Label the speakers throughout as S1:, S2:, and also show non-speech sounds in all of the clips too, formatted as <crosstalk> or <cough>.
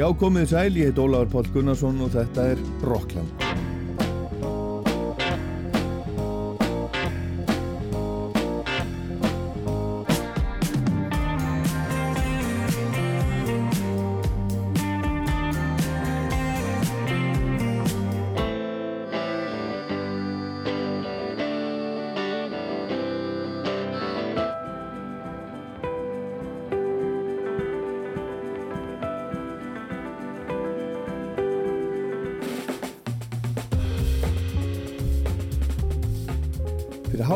S1: Já, komið sæl, ég heit Ólafur Pál Gunnarsson og þetta er Rockland.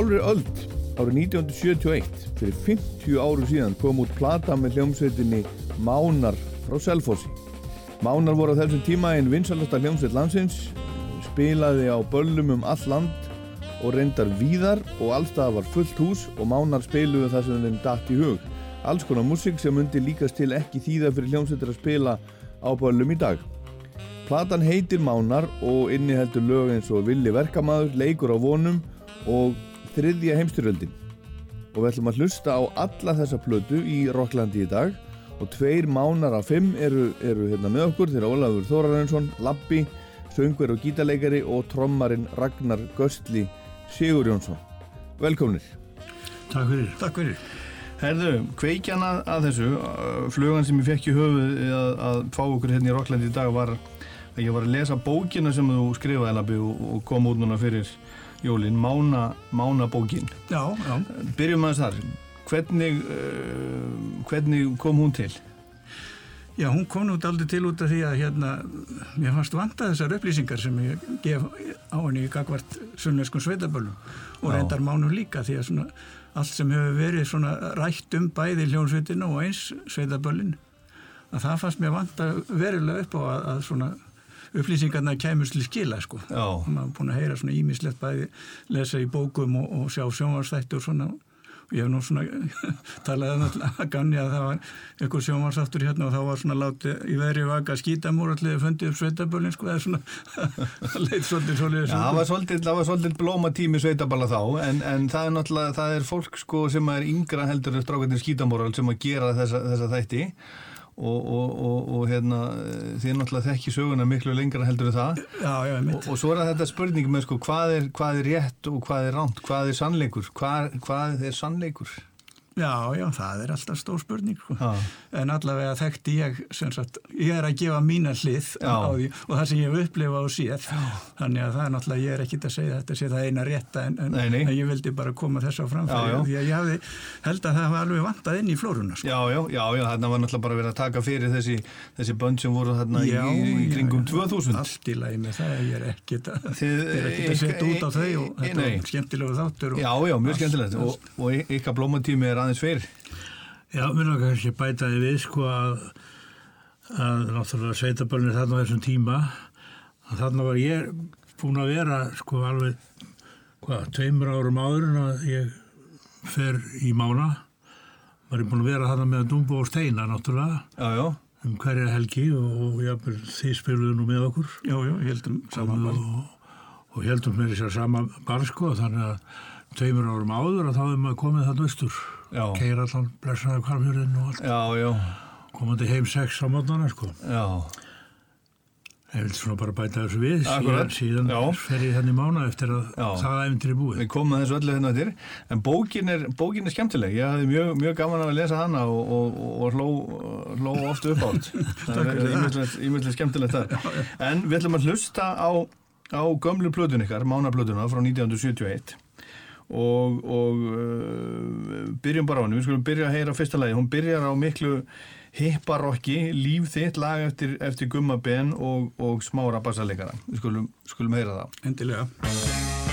S1: Hálfur öll árið 1971 fyrir 50 áru síðan kom út plata með hljómsveitinni Mánar frá Selfossi. Mánar voru á þessum tíma einn vinsalasta hljómsveit landsins, spilaði á böllum um all land og reyndar víðar og allstað var fullt hús og Mánar spiluði það sem þeim dætt í hug. Alls konar músik sem myndi líkast til ekki þýða fyrir hljómsveitir að spila á böllum í dag. Platan heitir Mánar og inniheldur lög eins og Villi Verkamaður, Leikur á vonum og þriðja heimstyröldin og við ætlum að hlusta á alla þessa plötu í Rocklandi í dag og tveir mánar af fimm eru, eru hérna með okkur þeirra Ólafur Þórarensson, Lappi, söngver og gítarleikari og trommarinn Ragnar Göstli Sigur Jónsson. Velkomnir.
S2: Takk fyrir.
S3: Takk fyrir.
S1: Herðu, kveikjana að þessu, flugan sem ég fekk í höfuð að, að fá okkur hérna í Rocklandi í dag var að ég var að lesa bókina sem þú skrifaði Lappi og, og kom út núna fyrir jólinn, mána, mánabókin
S3: Já, já
S1: Byrjum aðeins þar hvernig, uh, hvernig kom hún til?
S3: Já, hún kom út aldrei til út af því að hérna, mér fannst vanta þessar upplýsingar sem ég gef á henni í gagvart sunnveskum sveitaböllum og Já. reyndar mánum líka því að svona, allt sem hefur verið svona rætt um bæði hljónsveitina og eins sveitaböllin að það fannst mér vanta verulega upp á að, að svona upplýsingarna kemur til skila sko. Maður er búin að heyra svona ímislegt bæði lesa í bókum og, og sjá sjónvarsþættur og svona. Og ég hef nú svona <laughs> talaði um að ganni að það var einhver sjónvarsþáttur hérna og þá var svona látið í veri vaka skítamúr allir fundið upp sveitaböllin sko eða svona <laughs> leitt svolítið svolítið
S1: Já, það var svolítið, svolítið blóma tími sveitaballa þá en, en það er náttúrulega, það er fólk sko sem er yngra heldur og, og, og, og hérna þið náttúrulega þekki söguna miklu lengra heldur það.
S3: Já, já,
S1: og svo er þetta spurning með sko hvað er, hvað er rétt og hvað er ránt, hvað er sannleikur? Hvað, hvað er sannleikur
S3: Já, já, það er alltaf stór spurning sko. en allavega þekkti ég sagt, ég er að gefa mína hlið því og það sem ég hef upplifað og séð. Þannig að það er náttúrulega, ég er ekki að segja þetta sé það eina rétta en, en, nei, nei. en ég vildi bara koma þess á framfæri. Því að ég hafði, held að það var alveg vantað inn í flórunna sko.
S1: Já, já, já, já þarna var náttúrulega bara verið að taka fyrir þessi, þessi bönd sem voru þarna já, í, í kringum 2000
S3: Allt í lagi með það, ég er ekkit að, að setja út á þau og þetta er skemmtilegu þáttur
S1: Já, já, mjög skemmtilegt. og er aðeins fyrir?
S2: Já, mér náttúrulega kannski bætaði við sko að, að náttúrulega sveitabölinni þarna á þessum tíma að þarna var ég búin að vera sko alveg hvað, tveimur árum áður en að ég fer í mána. Var ég búin að vera þarna með að Dumbo og Steina náttúrulega
S1: já, já.
S2: um hverja helgi og, og jáfnvel þið spiluðu nú með okkur.
S3: Já, já, heldum saman
S2: og, og heldum með þessar sama bar sko þannig að tveimur árum áður að þá hefum við komið þarna austur keira allan blessaði kvarfjörðin og allt.
S1: Já, já.
S2: komandi heim sex á mótana sko.
S1: Já.
S2: Ég vil svona bara bæta þessu við síðan, síðan fer ég þenni mána eftir að það æfintir er búið.
S1: Við komum þessu öllu hérna til en bókin er, bókin er skemmtileg. Ég hafði mjög, mjög gaman að lesa hana og, og, og hló, hló ofta upp átt <laughs> það er ímyndilegt skemmtilegt það en við ætlum að hlusta á, á gömlu plötun ykkar, mánaplötuna frá 1971 og, og uh, byrjum bara á henni, við skulum byrja að heyra fyrsta lagi, hún byrjar á miklu hipparokki, líf þitt lag eftir, eftir Gumma Ben og, og smára bassalegara, við skulum, skulum heyra það.
S3: Endilega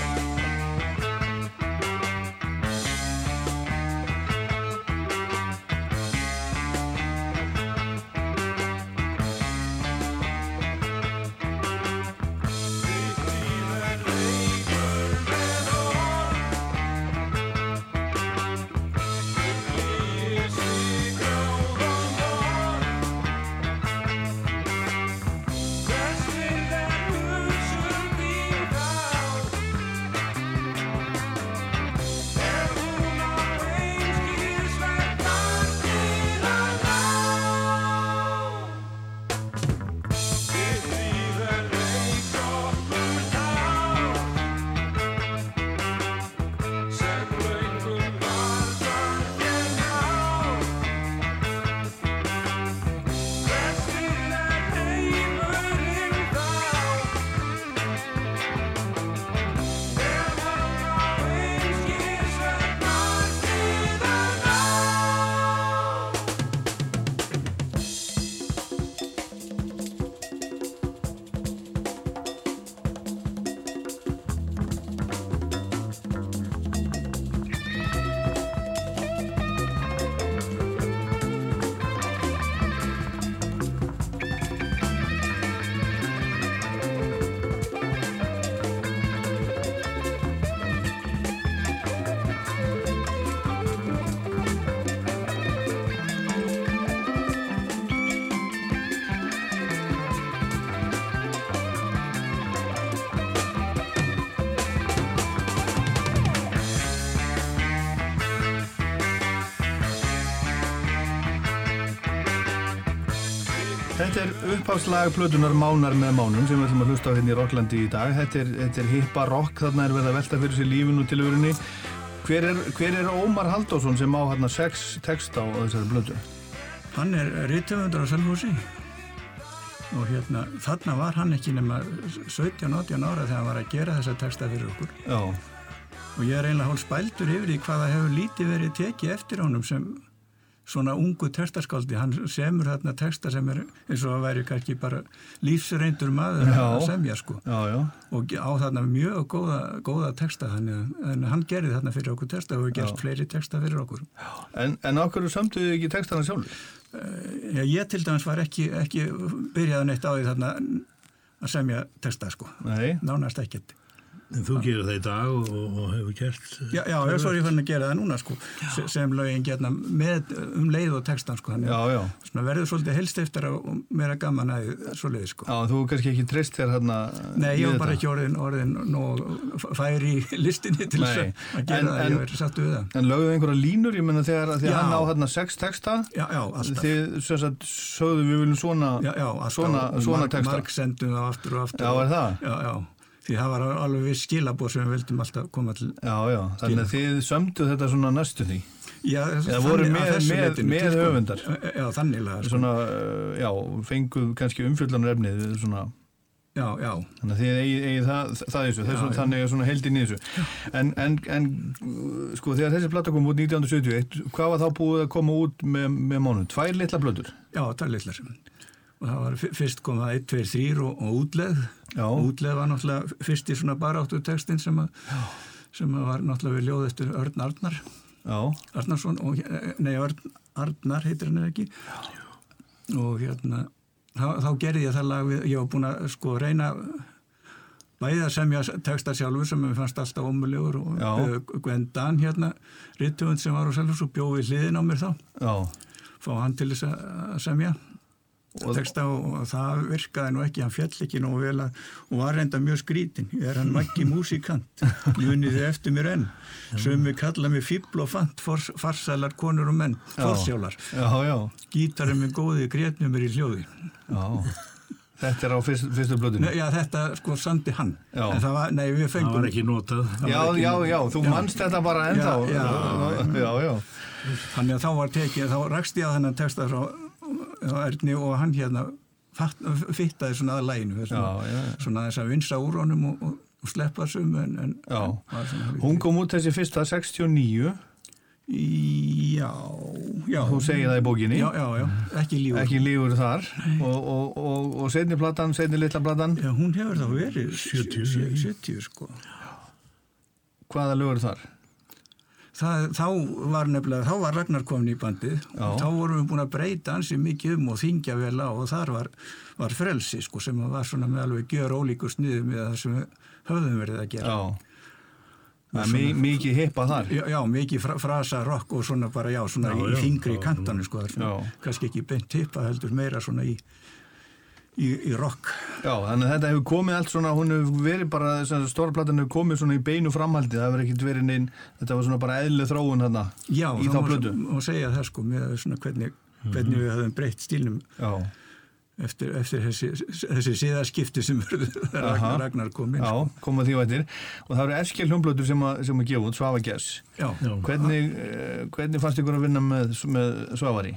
S1: uppháslag plötunar Mánar með Mánum sem við ætlum að hlusta á hérna í Rocklandi í dag. Þetta er, þetta er hippa rock, þarna er verið að velta fyrir sér lífinu til öðrunni. Hver er, hver er Ómar Haldásson sem á hérna sex texta á þessari plötu?
S3: Hann er rittöfundur á Selfossi og hérna, þarna var hann ekki nema 17-18 ára þegar hann var að gera þessa texta fyrir okkur.
S1: Já.
S3: Og ég er einlega hálf spældur yfir því hvaða hefur lítið verið tekið eftir honum sem svona ungu textaskáldi, hann semur þarna texta sem er eins og að væri kannski bara lífsreindur maður
S1: Já.
S3: að semja sko
S1: Já, já.
S3: og á þarna mjög góða, góða texta þannig að en hann gerði þarna fyrir okkur texta og hefur gerst
S1: Já.
S3: fleiri texta fyrir okkur
S1: En, en okkur sömduðu ekki textana sjálfur?
S3: Já, ég til dæmis var ekki, ekki byrjaði neitt á því þarna að semja texta sko
S1: Nei.
S3: nánast ekkert
S2: En þú gerir það í dag og, og, og hefur gert...
S3: Já, já, ég svo er ég fann að gera það núna sko se- sem lögin getna með um leið og textan sko þannig
S1: Já,
S3: að
S1: já.
S3: svona verður svolítið helstiftara og meira gaman að svo leið sko
S1: Já, þú kannski ekki treyst þér hérna
S3: Nei, ég var bara ekki orðin, orðin nóg færi í listinni til þess
S1: Nei.
S3: að að gera
S1: En-
S3: það,
S1: en-
S3: ég verið sattu við það
S1: En lögðu einhverja línur, ég menna þegar, þegar
S3: Já.
S1: hann á hérna sex texta,
S3: Já, já, alltaf
S1: þið sem sagt sögðu við viljum svona,
S3: Já, já, alltaf
S1: svona,
S3: og
S1: svona texta.
S3: marg sendum það aftur og aftur
S1: Já, er það?
S3: Já, já, því það var alveg viss skilabóð sem við vildum alltaf koma til
S1: Já, já, þannig að þið sömdu þetta svona næstu því.
S3: Já,
S1: Eða voru
S3: að
S1: með- með- með
S3: sko.
S1: höfundar.
S3: Já, þannig sko.
S1: Svona, uh, já, fenguð kannski umfjöldanar efnið, svona,
S3: Já, já,
S1: þannig að þið eigið, eigið það, það þessu,
S3: Já, já.
S1: þannig er svona heldinn í þessu. En, en, en, sko, þegar þessi platta kom út 1971, hvað var þá búið að koma út með, með mánu? Tvær litla blöður?
S3: já, er litlar var fyrst kom það 1, 2, 3 og, og útleð
S1: Já.
S3: útleð var náttúrulega fyrst í svona baráttu textin sem, að, sem að var náttúrulega við ljóð eftir Örn Arnar.
S1: Já,
S3: Arnarsson og, nei, Örn Arnar heitir hann ekki? Og hérna þá, þá gerði ég það lag við, ég var búin að sko reyna bæði að semja texta sjálfur sem mér fannst alltaf ómulegur og
S1: Já.
S3: uh, Gwen Dan hérna rittöfund sem var á Selfos og bjóði hliðin á mér þá.
S1: Já,
S3: fá hann til þess að semja
S1: Og-
S3: texta og, og það virkaði nú ekki, hann fjall ekki nógu vel að, og var reynda mjög skrítin, ég er hann makki músikant, munið þið eftir mér enn sömu kalla mig fíbl og fant farsælar konur og menn, forsjálar
S1: já, já,
S3: gítarinn minn góði, grétnum er í hljóði
S1: já. Þetta er á fyrst, fyrstu blöðinu.
S3: Nei, já, þetta sko sandi hann
S1: Já.
S3: en það var, nei, við
S2: Það
S3: fengum
S2: var ekki notað.
S1: Já, já, já, þú manst þetta bara ennþá.
S3: Já, já.
S1: já, já.
S3: þannig að þá var tekið, þá rakst ég að þennan texta frá, frá Erni og hann hérna fittaði svona að læginu svona þess að vinsa úr honum og, og, og sleppa sum en, en hálfið-
S1: Hún kom út þessi fyrsta 69,
S3: Já, já.
S1: þú segir það í bókinni,
S3: Já, já, já, ekki lífur.
S1: ekki lífur þar, og, og, og, og setni platan, setni litla platan,
S3: Já, hún hefur þá verið
S2: 70,
S3: sjö- sjö- 70 sko.
S1: hvaða lögur þar?
S3: Það, þá var nefnilega, þá var Ragnar komin í bandið
S1: Já.
S3: og þá vorum við búin að breyta ansi mikið um og þingja vel á og þar var, var frelsi sko sem var svona með alveg gjör ólíku sniðum með það sem höfðum verið að gera.
S1: Já. Mi- mikið hippa þar.
S3: Já, já, mikið fra, frasa rock og svona bara, já, svona
S2: Já,
S3: í fingri
S2: já,
S3: kantanum, sko, svona, kannski ekki beint tippa heldur meira svona í, í, í rock.
S1: Já, þannig að þetta hefur komið allt svona, hún hefur verið bara, þess að stóra platan hefur komið svona í beinu framhaldi, það hefur ekkert verið neinn, þetta var svona bara eðli þróun þarna
S3: Já,
S1: í þá
S3: má, segja það sko með svona hvernig, hvernig við höfum breytt stílnum
S1: Já,
S3: eftir, eftir þessi, þessi síðaskipti sem. <laughs> Ragnar, Ragnar kom inn.
S1: já,
S3: sko.
S1: koma því vætir og það eru eskil hljómblötur sem að, sem að gefa út, Svafa Gess.
S3: Já,
S2: Já.
S1: Hvernig, eh, hvernig fannst ykkur að vinna með, með Svavari?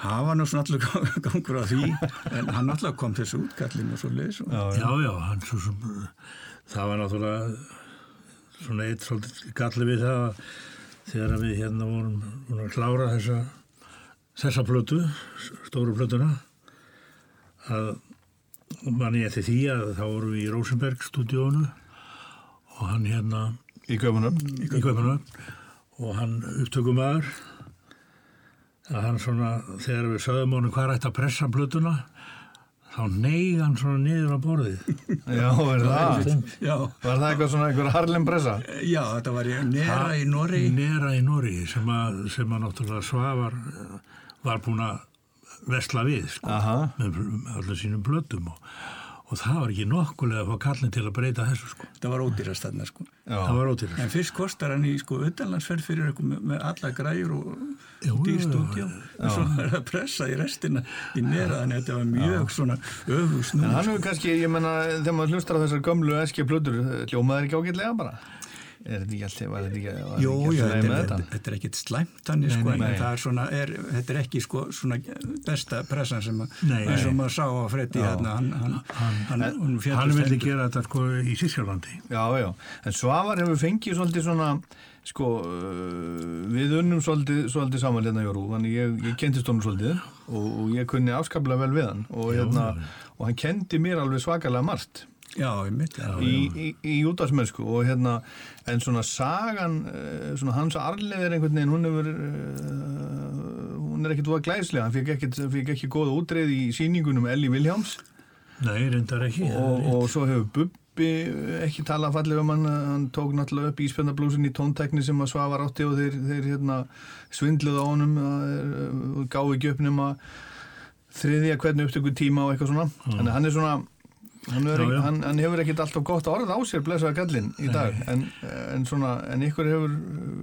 S3: Það var nú svona allur gangur á því en hann alltaf kom þessu útkallin og svo leiðis og
S1: Já,
S2: Já, já, hann svo sem, það var náttúrulega svona eitt svolítið galli við það að þegar við hérna vorum búin að klára þessa, þessa plötu, stóru plötuna, að mann ég eftir því að þá vorum við í Rosenberg stúdíónu og hann hérna
S1: í
S2: Kaupanöfn og hann upptökumæður að hann svona, þegar við sögum honum hvað ætti að pressa plötuna þá neyð hann svona niður á borðið <laughs>
S1: Já, er það?
S3: Já,
S1: Var það eitthvað svona einhver Harlem pressa?
S3: já, þetta var í Nera í Norri
S2: Nera í Nóri sem að, sem að náttúrulega Svavar eh, var búin að vesla við sko,
S1: Aha.
S2: með allir sínum plötum og, og það var ekki nokkulega að fá kallin til að breyta þessu sko.
S3: þetta var ódýrast þarna sko.
S2: Það var ódýrust.
S3: En fyrst kostar hann í sko utanlandsferð fyrir eitthvað með, með alla græjur og
S2: Jú,
S3: dýr
S2: jú,
S3: stúdjó og svo er það að pressa í restina í nera þannig að þetta var mjög svona öfug
S1: En hann hefur kannski, ég menna, þegar maður hlustar á þessar gömlu eski plötur, hljómaður ekki ágætlega bara? Er þetta ekki alltaf, var
S3: Jú,
S1: þetta
S3: já, er- er ekkit slæmt hann sko,
S2: Nei,
S3: en
S1: nei.
S3: það er svona, er, þetta er ekki sko svona besta pressan sem að,
S2: Nei, nei.
S3: maður sá á Freddi hérna, hann, hann, hann, hann,
S2: hann vildi gera þetta sko í Sísjálandi
S1: Já, já, en Svavar hefur fengið svolítið svona, sko, uh, við unnum svolítið, svolítið saman hérna Jóru, þannig ég, ég kentist honum svolítið og, og ég kunni afskaplega vel við hann og, hérna, og hann kendi mér alveg svakalega margt
S3: Já, ég mitt, já,
S1: í, í, í útvarsmennsku og hérna, en svona sagan, uh, svona hans arleðir einhvern veginn, hún hefur, uh, hún er ekkit voða glæslega, hann fikk ekkit, fikk ekki góða útreið í síningunum Elli Viljáms
S2: nei, reyndar ekki
S1: og, og svo hefur Bubbi ekki talað fallega um hann hann tók náttúrulega upp íspjarnablúsin í tóntekni sem að Svavar átti og þeir, þeir hérna, svindluð á honum og gáði ekki upp nema þriðja hvernig upptöku tíma og eitthvað svona. Þannig að hann er svona hann, er,
S2: Já, já.
S1: hann, hann hefur ekkit alltaf gott orð á sér blessaða gallin í dag. En, en, svona, en ykkur hefur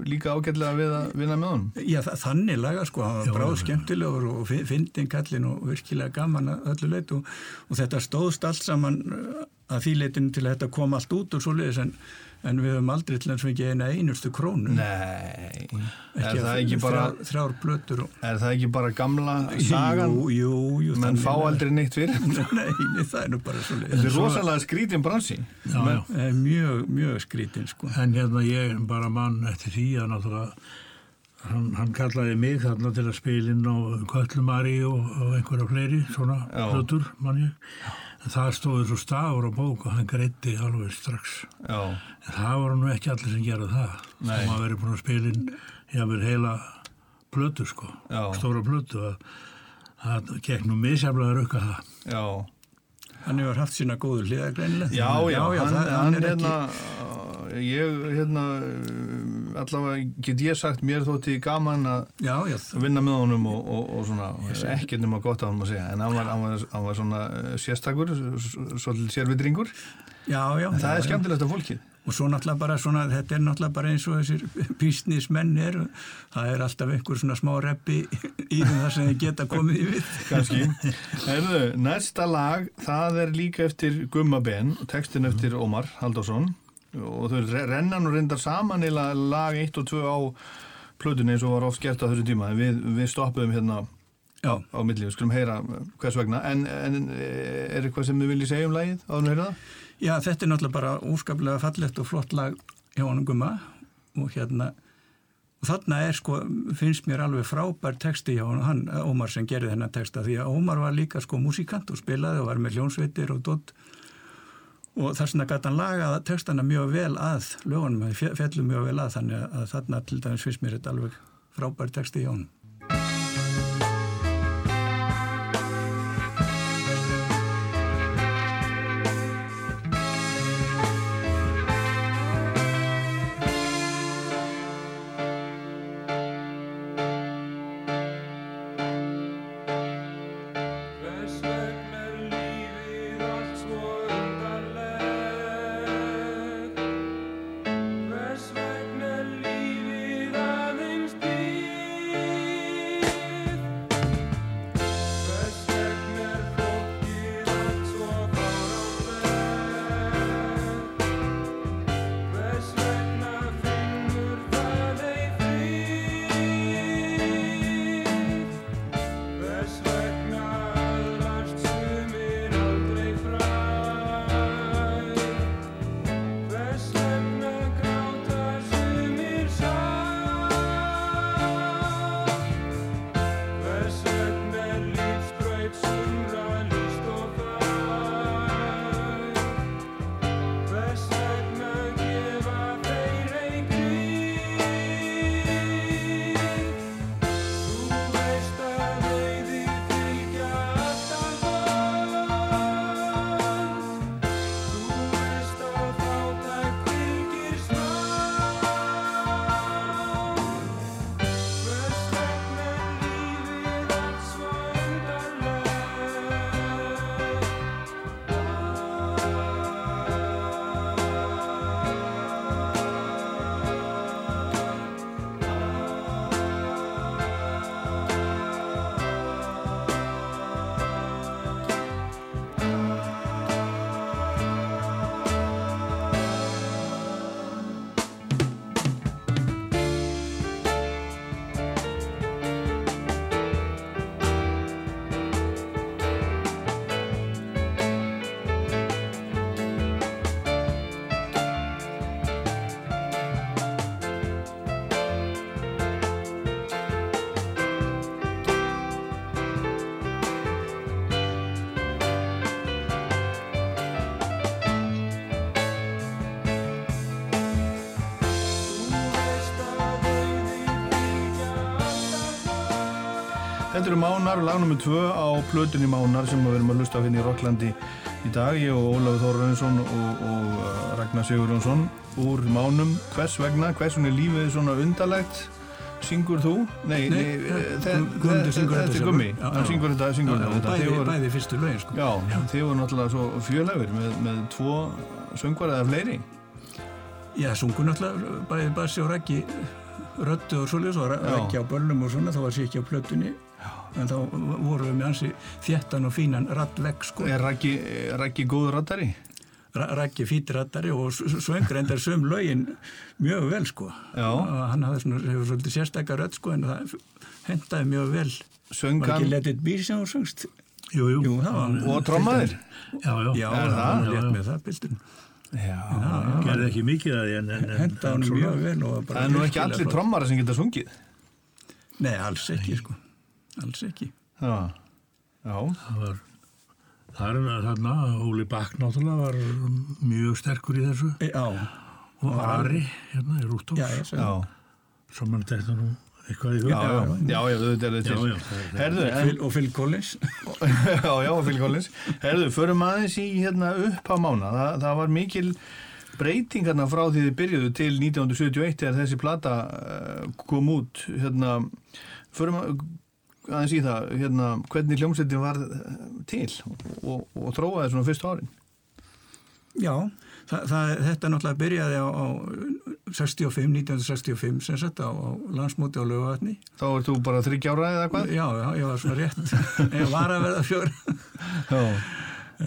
S1: líka ágætlega við að vinna með honum.
S3: Já, þa- þannig laga sko, hann var bráð skemmtilegur og fyndinn kallinn og virkilega gaman að öllu leit og, og þetta stóðst allt saman uh, að því leitinu til að þetta kom allt út og svoleiðis en, en við höfum aldrei til þess að ekki eina einustu krónu.
S1: Nei, er
S3: Ekki
S1: það
S3: að-
S1: ekki bara
S3: þrjár, þrjár blötur og...
S1: er það ekki bara gamla sagan
S3: Jú, jú, jú.
S1: menn fá
S3: lagað.
S1: aldrei neitt fyrir <laughs>
S3: Nei, nei, það er nú bara svoleiðis.
S1: Þetta er rosalega skrítin bransi.
S2: já, já.
S3: Það er mjög, mjög skrítinn sko.
S2: En hérna ég bara mann eftir því að náttúrulega hann, hann kallaði mig þarna til að spila inn á Köllumari og, og einhverja fleiri svona
S1: Já.
S2: hlutur mann ég. En það stóði svo stafur á bók og hann greiti alveg strax.
S1: Já,
S2: En það voru nú ekki allir sem gerði það.
S1: Nei.
S2: Sem að veri búin að spila inn jáfnvel heila plötu sko,
S1: Já.
S2: stóra plötu að það gekk nú misjaflega að rauka það.
S1: já.
S3: Hann hefur haft sína góðu hliða greinilega.
S1: Já, já, hann,
S3: það,
S1: hann,
S3: er
S1: hérna,
S3: ekki...
S1: ég, hérna, allavega get ég sagt mér þótti gaman að
S3: Já, já,
S1: vinna með honum og, og, og svona, ekkert nema gott að hann að segja, en hann var, hann var, hann var svona uh, sérstakur, svolítið sérvitringur,
S3: já,
S1: en það er skemmtilegt að fólkið.
S3: Og svo náttúrulega bara svona, þetta er náttúrulega bara eins og þessir businessmenn eru, það er alltaf einhver svona smá reppi í þar sem þið geta komið í við.
S1: Kanski. Herðu, næsta lag, það er líka eftir Gumma Ben, textin eftir Ómar Halldórsson og þau re- renna nú reyndar saman eða lag 1 og 2 á plötunni eins og var oft gert á þessu tíma, við, við stoppuðum hérna
S3: Já,
S1: á milli, við skulum heyra uh, hvers vegna, en, en er eitthvað sem þið viljið segja um lagið áður en heyra það?
S3: já, þetta er náttúrulega bara úrskaplega fallegt og flott lag hjá honum gumma. Og hérna, og þarna er sko, finnst mér alveg frábær texti hjá honum, hann, Ómar sem gerði þennan texta, því að Ómar var líka sko músikant og spilaði og var með hljónsveitir og dott og þess vegna gæti hann lagað textana mjög vel að lögunum, fellur mjög vel að þannig að þarna til dæmis finnst mér þetta alveg frábær texti hjá honum.
S1: Þetta eru Mánar, lag nr. 2 á plötunni Mánar sem við erum að hlusta á hérna í Rocklandi í dag. Ég og Ólafur Þórarinsson og, og uh, Ragnar Sigurjónsson úr Mánum. Hvers vegna, hvers vegna er lífið svona undarlegt? Syngur þú? Nei,
S3: Nei,
S1: nei, eh,
S3: Guðmundur
S1: þe-
S3: syngur þetta sjálfur.
S1: gummi.
S3: Já,
S1: Hann
S3: já.
S1: syngur þetta, syngur
S3: Já,
S1: þetta.
S3: bæði,
S1: voru-
S3: bæði fyrstu lögin sko.
S1: Já, þið voru náttúrulega svo fjölhæfur með, með tvo söngvar eða fleiri.
S3: Já, sungu náttúrulega bæði Bassi og Raggi röddu og svoleiðis og Ra-
S1: Já.
S3: Raggi á böllum og svona, þá var sér ekki á plötunni en þá vorum við með hansi þéttan og fínan raddvegg sko
S1: Er Raggi, Raggi góður rattari?
S3: Ra Raggi fýtirattari og svöng reyndar söm lögin mjög vel sko
S1: Já.
S3: og hann hafði svona, hefur svolítið sérstakar rödd sko en það hendaði mjög vel
S1: Söng
S3: var ekki
S1: hann
S3: Let it be sem hún söngst
S2: Jú, jú.
S3: Jú, það var
S1: og trommaðir?
S2: Já, já.
S3: Já,
S1: Er
S3: það var létt með það bildin
S1: Já.
S2: Gerði ekki mikið að því en... en, en
S3: hendaði hann mjög vel og var bara
S1: Það er nú ekki allir trommara sem geta sungið.
S3: Nei, alls ekki sko alls ekki
S1: Já. Já.
S2: Það var... Það er þarna, Óli Bakk náttúrulega var mjög sterkur í þessu
S3: E, Já,
S2: og Ari, hérna, í
S3: Já.
S2: sem mann þetta nú eitthvað í hug.
S1: Já, já, þetta er þetta.
S2: er-
S1: Herðu, en,
S3: og Phil Collins <laughs>
S1: já, já, Phil Collins. Herðu, förum aðeins í hérna upp á mána. Þa, það var mikil breyting hérna frá því þið byrjuðu til 1971 þegar þessi plata uh, kom út. Hérna, förum að- aðeins í það, hérna, hvernig hljómsveitin var eh, til og, og þróaði svona fyrstu árin.
S3: Já, það, það, þetta náttúrulega byrjaði á, á 65, 1965 sem sagt á, á landsmóti á lögavatni
S1: Þá ert þú bara þryggja ára eða hvað?
S3: Já, já, ég var svona rétt <laughs> ég var að verða fjór
S1: Já,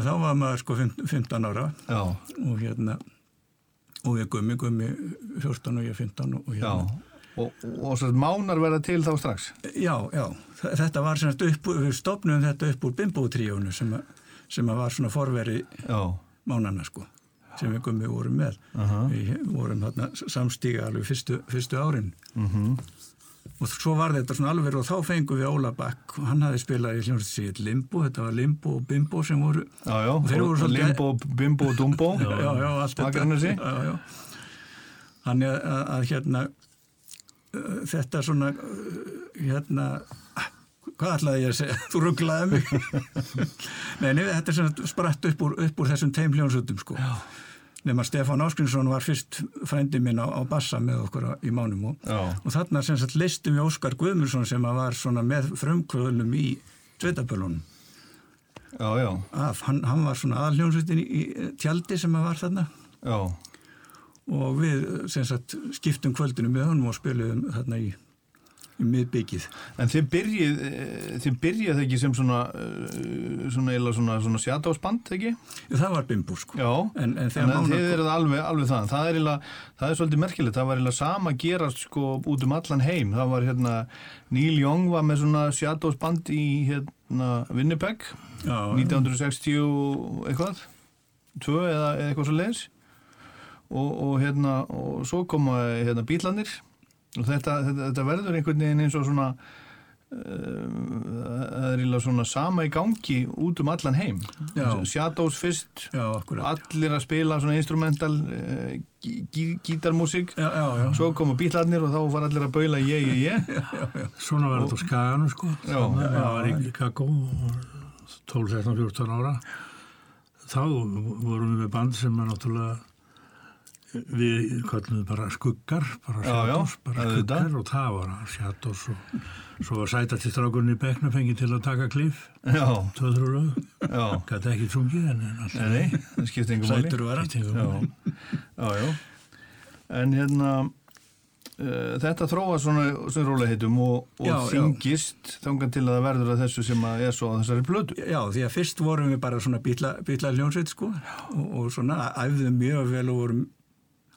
S3: þá var maður sko fimm- 15 ára
S1: já,
S3: og hérna og ég gummi, gummi 14 og ég 15 og
S1: já. Og, og mánar verða til þá strax.
S3: Já, já, þetta var sem sagt upp, við stopnum þetta upp úr bimbótríjónu sem, sem var svona forveri mánana sko sem við gummi vorum með
S1: Aha.
S3: við vorum þarna samstíga alveg fyrstu, fyrstu árin
S1: mhm,
S3: og svo var þetta svona alveg og þá fengum við Óla Bakk og hann hafi spilað í hljómsveit Limbo, þetta var Limbo og Bimbo sem voru
S1: já, já.
S3: Og voru
S1: Og
S3: svolítið-
S1: Limbo, Bimbo og Dumbo.
S3: já, já, allt þetta. Þannig að, hérna uh, þetta svona hérna hvað ætlaði ég að segja, þú rugglaði mig. <laughs> Nei, nei, þetta er svona spratt upp úr, upp úr þessum teim hljómsveitum sko. Nema Stefán Áskrinsson var fyrst frændi minn á, á bassa með okkur í mánum og, og þarna sem sagt listum við Óskar Guðmundsson sem var svona með frumkvöðlum í sveitabölunum
S1: Já, já,
S3: af, hann, hann var svona aðalhljómsveitin í, í tjaldi sem var þarna.
S1: Já,
S3: og við sem sagt skiptum kvöldinu með honum og spilum þarna í, í miðbyggið.
S1: En þið byrjið, eh, þið byrjið ekki sem svona, eh, svona, svona, svona sjátásband, ekki?
S3: Það var bimbú sko.
S1: Já,
S3: En, en
S1: en
S3: þegar
S1: þið eruð alveg, alveg það. Það er, eiginlega, það er svolítið merkilegt, það var eiginlega sama gerast sko út um allan heim. Það var hérna, Neil Young var með svona sjátásband í hérna Winnipeg,
S3: Já,
S1: 1960 og eitthvað, tvö eða, eða eitthvað svo leiðis. Og, og hérna, og svo koma hérna bílanir og þetta, þetta, þetta verður einhvern veginn eins og svona uh, það er eiginlega svona sama í gangi út um allan heim
S3: Já.
S1: Shadows fyrst
S3: já,
S1: allir að spila svona instrumental uh, gí, gí, gítarmúsík
S3: Já, já, já.
S1: svo koma bílarnir og þá var allir að baula ég, ég, ég
S2: Svona var þetta á skaganu sko. Það var í Kakó 12, 13, 14 ára. Þá vorum við með band sem er náttúrulega við kallum bara skuggar, bara shadows, bara skuggar og það var shadows og svo var sætast í strákunni fengið til að taka klif, töður og lög. Gæti ekki sungið en alltaf.
S1: það
S3: Sætur
S1: já, já en hérna uh, þetta þróa svona, svona róleihitum og, og þingist þangan til að það verður að þessu sem að er svo á þessari plötu.
S3: Já, því að fyrst vorum við bara svona bíla, bíla hljónsveit sko og, og svona æfðum mjög vel og vorum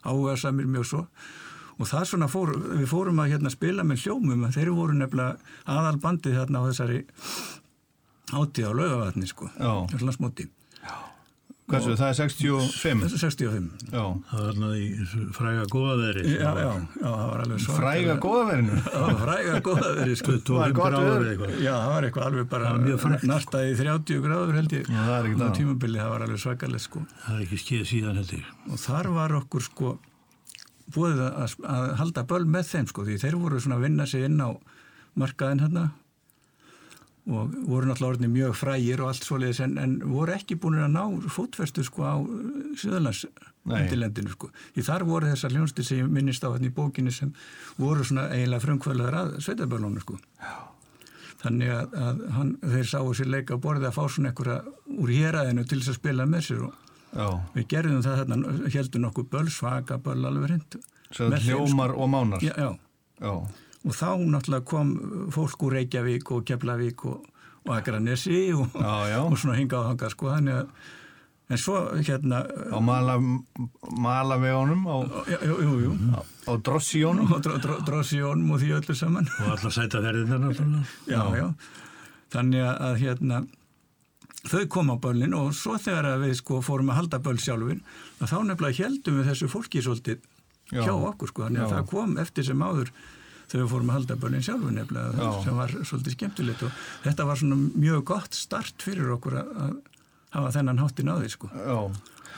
S3: áhuga samir mjög svo. Og það svona fór, við fórum að hérna spila með hljómum að þeir voru nefnilega aðalbandið þarna á þessari átíð á laugavatni sko. Svona smóti,
S1: Hversu, það er 65
S3: þessu 65
S1: Já,
S2: Það var þarna í fræga góðaðeri.
S3: Já, já, já, það var alveg svo
S1: fræga góðaverinu
S3: Já, <laughs> fræga góðaðri sko
S2: 25
S1: gott
S2: gráður eða eitthvað.
S3: Já, það var eitthvað alveg bara nartaði 30 gráður held ég
S1: Já, það er ekkert
S3: á tímabili, það var alveg svakalega sko.
S2: Það er ekki skeið síðan held ég.
S3: og þar var okkur sko búið að, að halda böl með þeim sko því þeir voru svona að vinna sig inn á markaðin hérna og voru náttúrulega orðinni mjög frægir og allt svoleiðis en, en voru ekki búin að ná fótfestu sko á Suðurlands
S1: Nei.
S3: undirlendinu sko. Í þar voru þessar hljónstir sem ég minnist á hérna í bókinni sem voru svona eiginlega frumkvölaður að sveitabörlónu sko. Þannig að, að hann, þeir sáu sér leika á borðið að fá svona einhverja úr héræðinu til þess að spila með sér og
S1: Já,
S3: við gerðum það þarna, heldum nokkuð böll, svaka böll alveg hreint.
S1: svo hljómar og mánar.
S3: Já, já.
S1: Já,
S3: Og þá náttúrulega kom fólk úr Reykjavík og Keflavík og, og Akranesi og,
S1: já, já.
S3: og svona hingað og hangað sko þannig að en svo hérna
S1: Á mala, malavegunum, á,
S3: jú, jú, jú
S1: á, á drossíjónum.
S3: og dro, dro, drossjónum og því öllu saman
S2: og alla sæta ferðina náttúrulega.
S3: já, já, þannig að, hérna þau kom á böllin og svo þegar að við sko fórum að halda böll sjálfin að þá nefnilega heldum við þessu fólki svolítið
S1: Já.
S3: hjá okkur sko, þannig að
S1: Já.
S3: það kom eftir sem áður þegar við fórum að halda böllin sjálfin nefnilega
S1: Já.
S3: sem var svolítið skemmtilegt og þetta var svona mjög gott start fyrir okkur að, hafa þennan háttin því sko
S1: Já.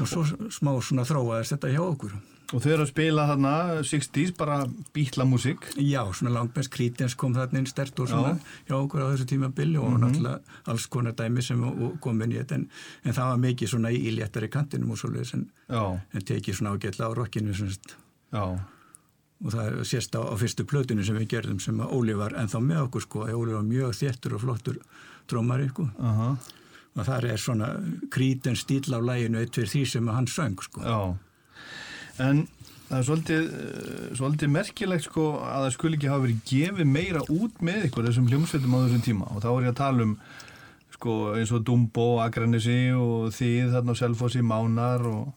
S3: og svo smá svona þróaðist þetta hjá okkur
S1: Og þau eru að spila þarna 60s, bara bítlamúsík.
S3: Já, svona langbest krítins kom þarna inn stert og svona
S1: Já.
S3: Hjá okkur á þessu tímabili og náttúrulega alls konar dæmi sem kom inn í þetta en, en það var mikið svona í, léttari kantinum og
S1: Já,
S3: en tekið svona ágætla á sem sagt,
S1: já,
S3: og það sést á, á fyrstu plötinu sem við gerðum sem að Óli var ennþá með okkur sko, Óli var mjög þéttur og flottur trómari sko
S1: aha,
S3: og þar er svona krítins stíl á læginu eitt fyrir því sem að hann söng sko.
S1: já. En það er svolítið, eh, svolítið merkilegt sko að það skuli ekki hafa verið gefið meira út með ykkur þessum hljómsveitum á þessum tíma og þá er ég að tala um sko eins og Dumbo, Akranesi og Þið þarna á Selfossi, Mánar og,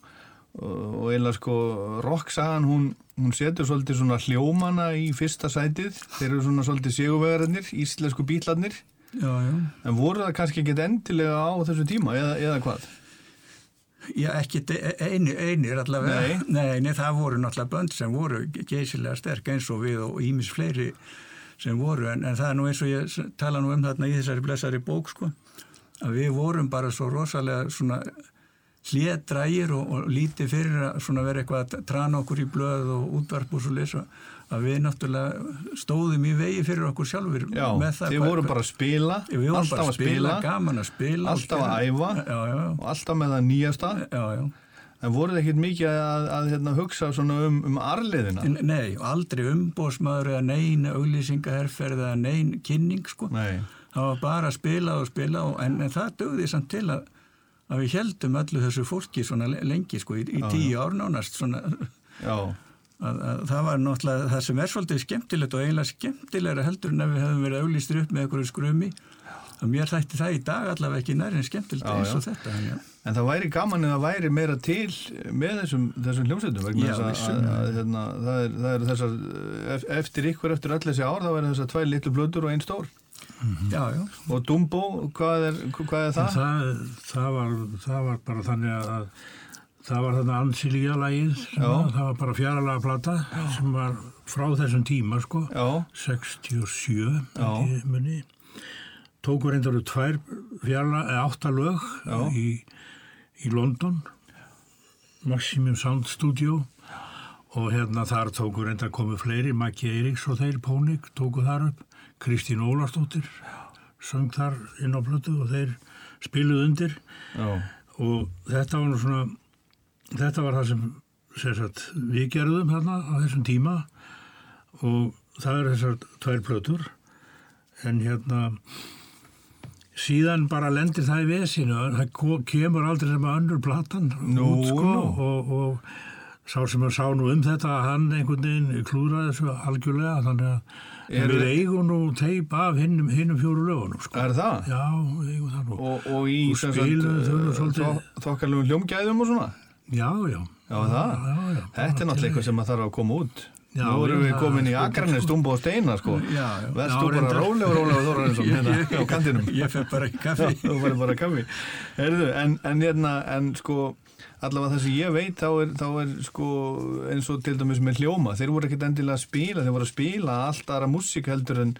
S1: og, eiginlega sko rocksagan hún, hún setur svolítið svona hljómana í fyrsta sætið þeir eru svona svolítið sigurvegararnir, íslensku bítlarnir
S3: Já, já.
S1: en voru það kannski ekki endilega á þessum tíma eða, eða hvað?
S3: Já, ekki einir, einir allavega.
S1: Nei.
S3: nei, nei, það voru náttúrulega bönd sem voru geysilega sterk eins og við og ímis fleiri sem voru, en, en það er nú eins og ég tala nú um þarna í þessari blessari bók, sko, að við vorum bara svo rosalega svona hlédrægir og, og lítið fyrir að vera eitthvað að trana okkur í blöð og útvarp og svo lesa að við náttúrulega stóðum í vegi fyrir okkur sjálfur
S1: Já,
S3: með það
S1: þið
S3: hvað-
S1: voru bara að spila,
S3: við vorum bara
S1: að spila,
S3: gaman að spila
S1: alltaf að æfa
S3: já, já,
S1: og alltaf með það nýjasta. En voruð ekkert mikið að, að hérna, hugsa um, um arliðina
S3: Nei, aldrei umbóðsmaður eða neina auglýsingaherferð eða nein kynning sko.
S1: Nei,
S3: Það var bara að spila og spila og, en, en það dögði samt til að, að við heldum öllu þessu fólki svona le- lengi sko, í, í tíu ár nánast svona,
S1: já,
S3: að, að það var náttúrulega það sem er svolítið skemmtilegt og eiginlega skemmtilegra heldur en ef við hefðum verið auglýstir upp með einhverju skrumi að mér þætti það í dag allavega ekki nær en skemmtilegt
S1: Já,
S3: eins og
S1: já.
S3: þetta að-
S1: en það væri gaman eða væri meira til með þessum, þessum hljómsveitum
S3: Já,
S1: hérna, það, er, það er þessar ef- eftir ykkur, eftir öll þessi ár þá verður þessar tvær litlu blöður og einn stór
S3: Já, já,
S1: og Dumbo, hvað er, hvað er það?
S2: Það, það, var, það var bara þannig að það var þarna ansilíja lagið
S1: Já.
S2: það var bara fjaralega plata sem var frá þessum tíma sko
S1: Já,
S2: 67
S1: Já.
S2: held ég muni tóku reyndar úr tvær fjaralega, eða átta lög
S1: Já.
S2: í, í London Maximum Sound Studio og hérna þar tóku reyndar komið fleiri Maggi Eiríks og þeir Pónik tóku þar upp Kristín Ólarsdóttir söng þar inn á plötu og þeir spiluð undir.
S1: Já,
S2: og þetta var nú svona þetta var það sem, sagt, við gerðum þarna á þessum tíma og það er þessar tvær plötur. En hérna síðan bara lendir það í vesinu. Það kemur aldrei sem að önnur platan
S1: Nú,
S2: út sko
S1: nú.
S2: og, og sá sem að sá nú um þetta hann einhvern veginn klúraði þessu algjörlega þannig að
S1: Er-
S2: við eigum nú teip af hinnum, hinnum fjóru lögunum sko.
S1: er það?
S2: já, við eigum það nú
S1: Og, og í
S2: Og spiluðu þau nú svolítið-
S1: þokkalum hljómgæðum og svona?
S2: já, já
S1: Já, það?
S2: já, já,
S1: Þetta er náttúrulega eitthvað sem að þarf að koma út.
S2: Já,
S1: Nú erum
S2: já,
S1: við komin í
S2: sko-
S1: Akranes, Dumbo og Steina, sko.
S3: Já, já.
S1: Verstu
S2: Já,
S1: bara
S2: reyndar.
S1: rólegur, rólegur, Þorarinsson, <laughs> hérna á kantinum.
S3: ég fer bara í
S1: Já,
S3: kaffi
S1: þú verður bara kaffi. Herðu, en, en hérna, en sko, allavega það sem ég veit, þá er, þá er sko, eins og til dæmis með hljóma, þeir voru ekkert endilega að spila, þeir voru að spila allt aðra músík heldur en,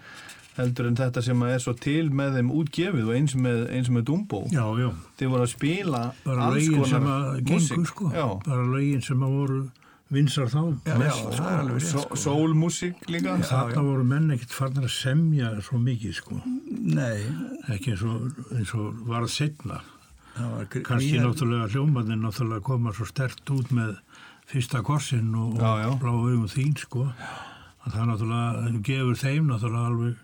S1: heldur en þetta sem er svo til með þeim útgefið og eins með, eins með Dumbo.
S2: já, já
S1: Þeir voru að spila
S2: bara lögin sem að gengu
S1: músík.
S2: sko
S1: Já,
S2: bara lögin sem að voru vinsar þá sko.
S3: það er alveg rétt,
S1: Só-
S3: sko.
S1: líka.
S2: þarna voru menn ekkert farnir að semja svo mikið sko
S3: Nei,
S2: ekki eins og, eins og setna
S3: var gr-
S2: kannski náttúrulega hljómanir náttúrulega koma svo stert út með fyrsta korsin og,
S1: Já, já.
S2: og blá augum þín sko að það náttúrulega gefur þeim náttúrulega alveg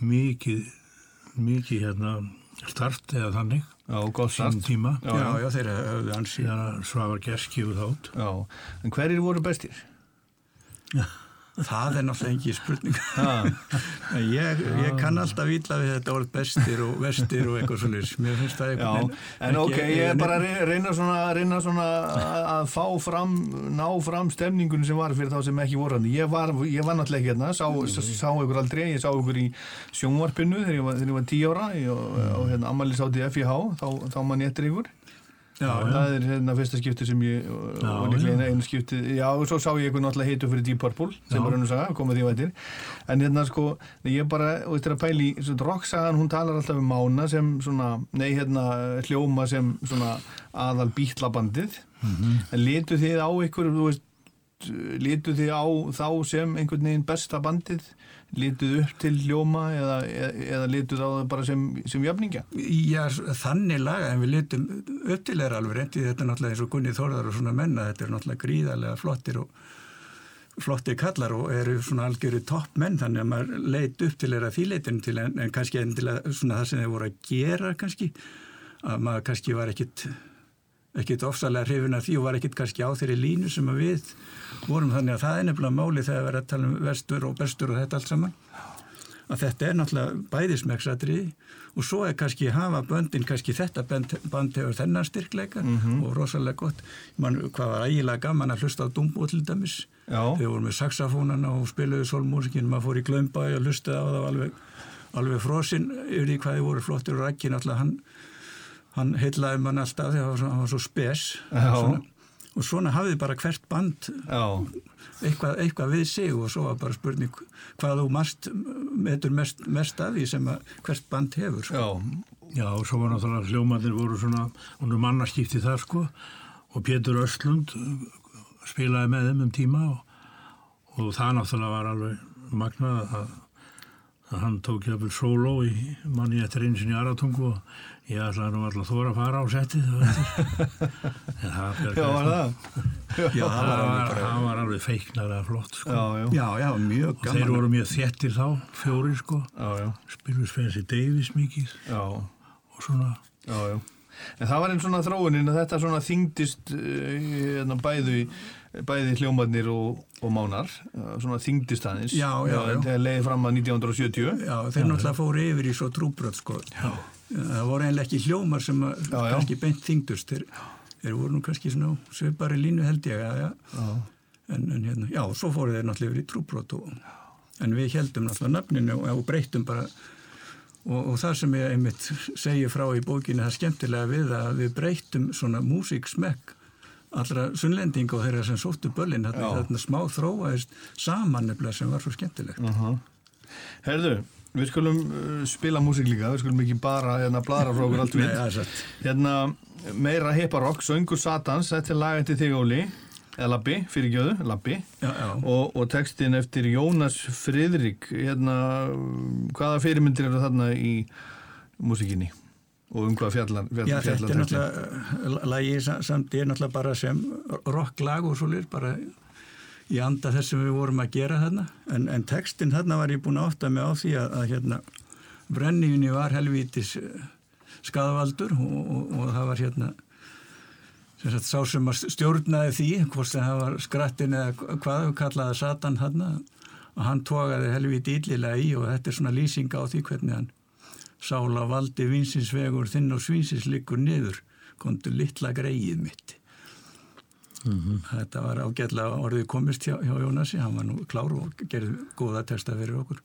S2: mikið mikið hérna start eða þannig
S1: Já, gott
S2: sínum
S1: start.
S2: tíma
S1: Já,
S3: Já,
S1: já.
S3: já, þeir höfðu ansi.
S2: þegar Svavar Gess gefur þátt
S1: Já, en hverjir voru bestir? <laughs>
S3: Það er náttúrulega ekki spurning. <laughs> En ég, ég kann alltaf ítla við þetta orð bestir og vestir og eitthvað svolítið. Mér finnst það eitthvað.
S1: en ok, ég er bara að reyna- svona, reyna svona að fá fram, ná fram stemningun sem var fyrir þá sem ekki voru hann. Ég var, ég var náttúrulega ekki hérna, sá, sá ykkur aldrei, ég sá ykkur í sjónvarpinu þegar ég var, þegar ég var tí ára í- og, og hérna ammali sátti FIH, þá, þá mann ég eftir ykkur.
S3: Já,
S1: það er hérna fyrsta skipti sem ég og
S2: Já,
S1: og líklega einu- skipti já og svo sá ég eitthvað náttúrulega heitu fyrir Deep Purple sem var önnur saga, komið því vætir en hérna sko, ég bara, þú veist þér að pæli rocksagan, hún talar alltaf um Mána sem svona, nei hérna hljóma sem svona aðal bítlabandið. En litu þið á ykkur, þú veist litu þið á þá sem einhvern veginn besta bandið lituð upp til hljóma eða, eða, lituð á það bara sem, sem jöfningja
S3: Já, þannig laga en við litum upp til þeirra alveg reyndi þetta er náttúrulega eins og Gunni Þórðar og svona menna þetta er náttúrulega gríðarlega flottir og flottir kallar og eru svona algjöru topp menn þannig að maður leit upp til þeirra þýleitinu til en, en kannski endilega svona það sem þeir voru að gera kannski að maður kannski var ekkit ekkit ofsalega hrifin af því og var ekkit kannski á þeirri línu sem að við vorum. Þannig að það er nefnilega máli þegar við erum að tala um vestur og bestur og þetta allt saman. Að þetta er náttúrulega bæðismeksadriði og svo er kannski hafa böndin kannski þetta band, band hefur þennan styrkleika og rosalega gott. Man, hvað var ægilega gaman að hlusta á Dumbo til dæmis. Þegar voru með saxafónana og spiluðu solmúsikin, maður fór í glömbæ og hlustaði á það alveg, alveg frosinn yfir því hvað þið voru flottir og rækki náttúrulega hann, hann heitlaði mann alltaf þegar hann var var svo spes. Svona, og svona hafði bara hvert band eitthvað, eitthvað við sig og svo var bara spurning hvað þú mast, metur mest, mest af því sem að hvert band hefur sko.
S1: já,
S2: Já, og svo var náttúrulega hljómanir voru svona, hún er mannaskipti þar sko. Og Pétur Östlund uh, spilaði með þeim um tíma og, og það náttúrulega var alveg magnað að, að hann tók jafnvel sóló í manni eftir einu sinni aratungu og ég ætlaði nú alltaf þóra að fara á settið <laughs> en það
S1: já, var það
S3: Já,
S2: það
S3: var alveg
S2: var, alveg feiknarlega flott sko.
S1: já, já,
S3: Já, já, mjög
S2: og
S3: gaman
S2: þeir voru mjög þettir þá, fjóri sko
S1: já, já,
S2: spiluð Spensi Davis mikið
S1: já,
S2: og svona
S1: já, já. En það var einn svona þróunin að þetta svona þyngdist uh, hérna, bæði, bæði hljómarnir og, og mánar, uh, svona þyngdist aðeins.
S3: Já, já, já.
S1: Þegar leiði fram að 1970.
S3: Já, þeir náttúrulega fóru yfir í svo trúbröð sko. Já. Það voru einlega ekki hljómar sem að
S1: Já, já.
S3: kannski beint þyngdust. Þeir, þeir voru nú kannski svona svipari línu held ég. Já, En, en hérna, já, svo fóru þeir náttúrulega yfir í trúbröð og, en við heldum náttúrulega nafninu og, og breyttum bara. Og, og það sem ég einmitt segi frá í bókinu það er skemmtilega við að við breyttum svona músiksmekk allra sunnlendinga og þeirra sem sóttu börlin þarna, smá þróaðist saman nefnilega sem var svo skemmtilegt.
S1: Uh Herðu, við skulum uh, spila músík líka, við skulum ekki bara hérna bladra frá okkur allt <laughs>
S3: Nei,
S1: við.
S3: það er satt.
S1: Hérna, meira hipparokk, Söngur Satans, þetta er lag eftir þig Óli, eða Labbi, fyrirgjöðu, Labbi.
S3: Já, já.
S1: og, og textin eftir Jónas Friðrik hérna, hvaða fyrirmyndir eru þarna í músikinni og um hvað fjallar, fjallar,
S3: Já, þetta er
S1: textin?
S3: náttúrulega, lagið sa- samt er náttúrulega bara sem rocklag og svolítið, bara í anda þess sem við vorum að gera þarna. En, en textin þarna var ég búin að átta mig á því að, að hérna, brenniðinni var helvítis eh, skaðvaldur og, og, og það var hérna, sem sagt, sá sem að stjórnaði því, hvort sem það var skrattin eða hvað við kallaði Satan þarna, og hann tókaði helvíti illilega í og þetta er svona lýsing á því hvernig hann sála valdi vinsins vegur þinn og svinsins liggur niður komdu litla greið mitt þetta var ágætlega orðið komist hjá, hjá Jónasi. Hann var nú klár og gerði góða texta fyrir okkur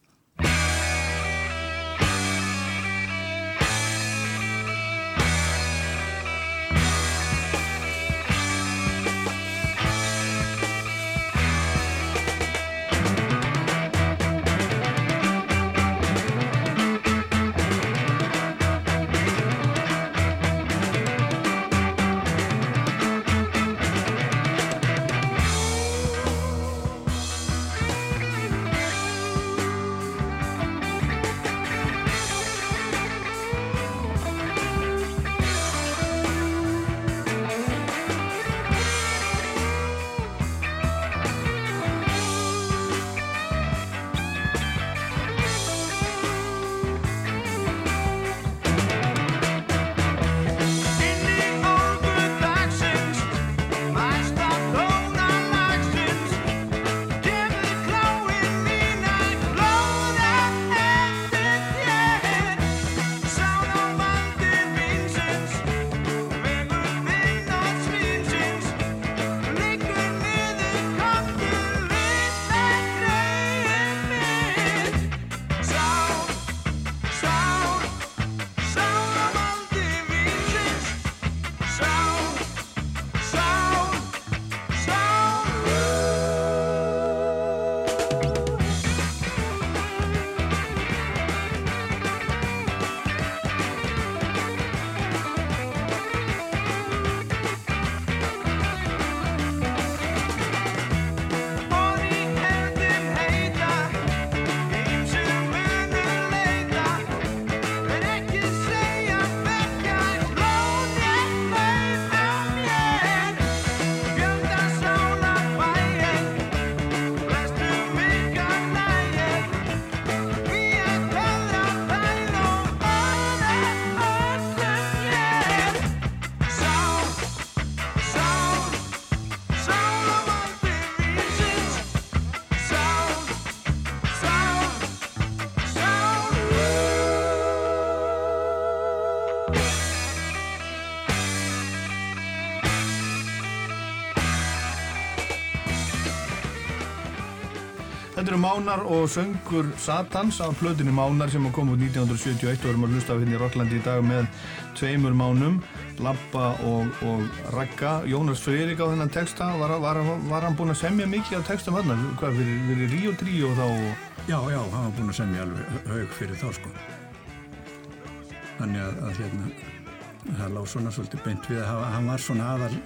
S1: Mánar og söngur Satans af plötunni Mánar sem kom út 1971 og erum að hlusta á hérna í Rocklandi í dag með tveimur mánum, Labba og, og Ragga. Jónas Freyrík á þennan texta, var, var, var hann búinn að semja mikið af textum hann? Hvað, fyrir, fyrir Ríó Tríó þá?
S3: Já, já, hann var búinn að semja alveg haug fyrir þá sko. Þannig að, að hérna, það lág svona svolítið beint við að hann var svona aðal,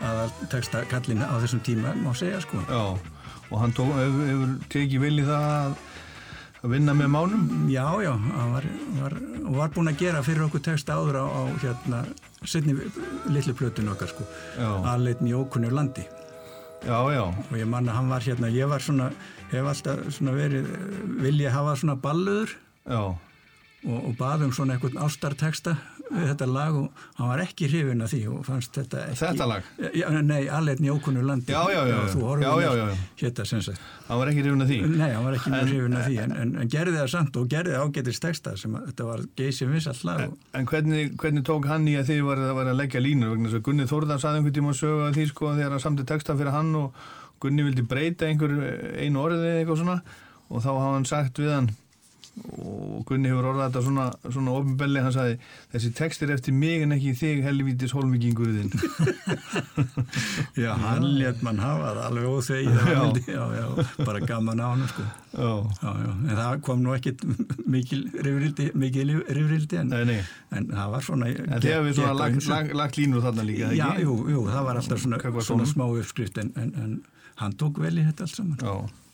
S3: aðal texta kallin á þessum tíma, má segja sko.
S1: Já, og hann tók, hefur, hefur tekið vil í það að, að vinna með mánum?
S3: Já, já, hann var, var, og var búinn að gera fyrir okkur texta áður á, á hérna, setni litlu plötun okkar sko, aðleitn í ókunnu landi.
S1: Já, já,
S3: Og ég manna, hann var hérna, ég var svona, hef alltaf svona verið, vilja hafa svona balluður
S1: já,
S3: og, og baðum svona einhvern ástarteksta þetta lag og hann var ekki hrifin af því og fannst þetta ekki
S1: Þetta lag?
S3: Já, nei, alveg njókunu landi
S1: Já, já, já, já. Já, já,
S3: hérna
S1: hann var ekki rifin að því.
S3: nei, hann var ekki
S1: En-
S3: hrifin af því en, en, en gerði það samt og gerði ágætist teksta sem að þetta var geysi vissall lag og,
S1: En hvernig, hvernig tók hann í að þið var, var að leggja línur vegna þess að Gunni Þórðar saði einhvern tíma að sögu að því sko þegar hann samti texta fyrir hann og Gunni vildi breyta einhver einu orðið eða eitthvað svona og þá hafa hann sagt við hann og Gunni hefur orðað þetta svona, svona ofinbelli, hann sagði þessi text er eftir mig en ekki þig helvítis holmvikingurðin <laughs>
S3: já, hann let mann hafa það alveg óþegið
S1: Já.
S3: já, bara gaman á hann sko. En það kom nú ekkit mikil rifrildi, en, en það var svona
S1: En þið hafið svona lagt, lagt, lagt línur þarna líka,
S3: Já, jú, jú, það var alltaf svona, svona smá uppskrift en, en, en hann tók vel í þetta allt saman.
S1: Já.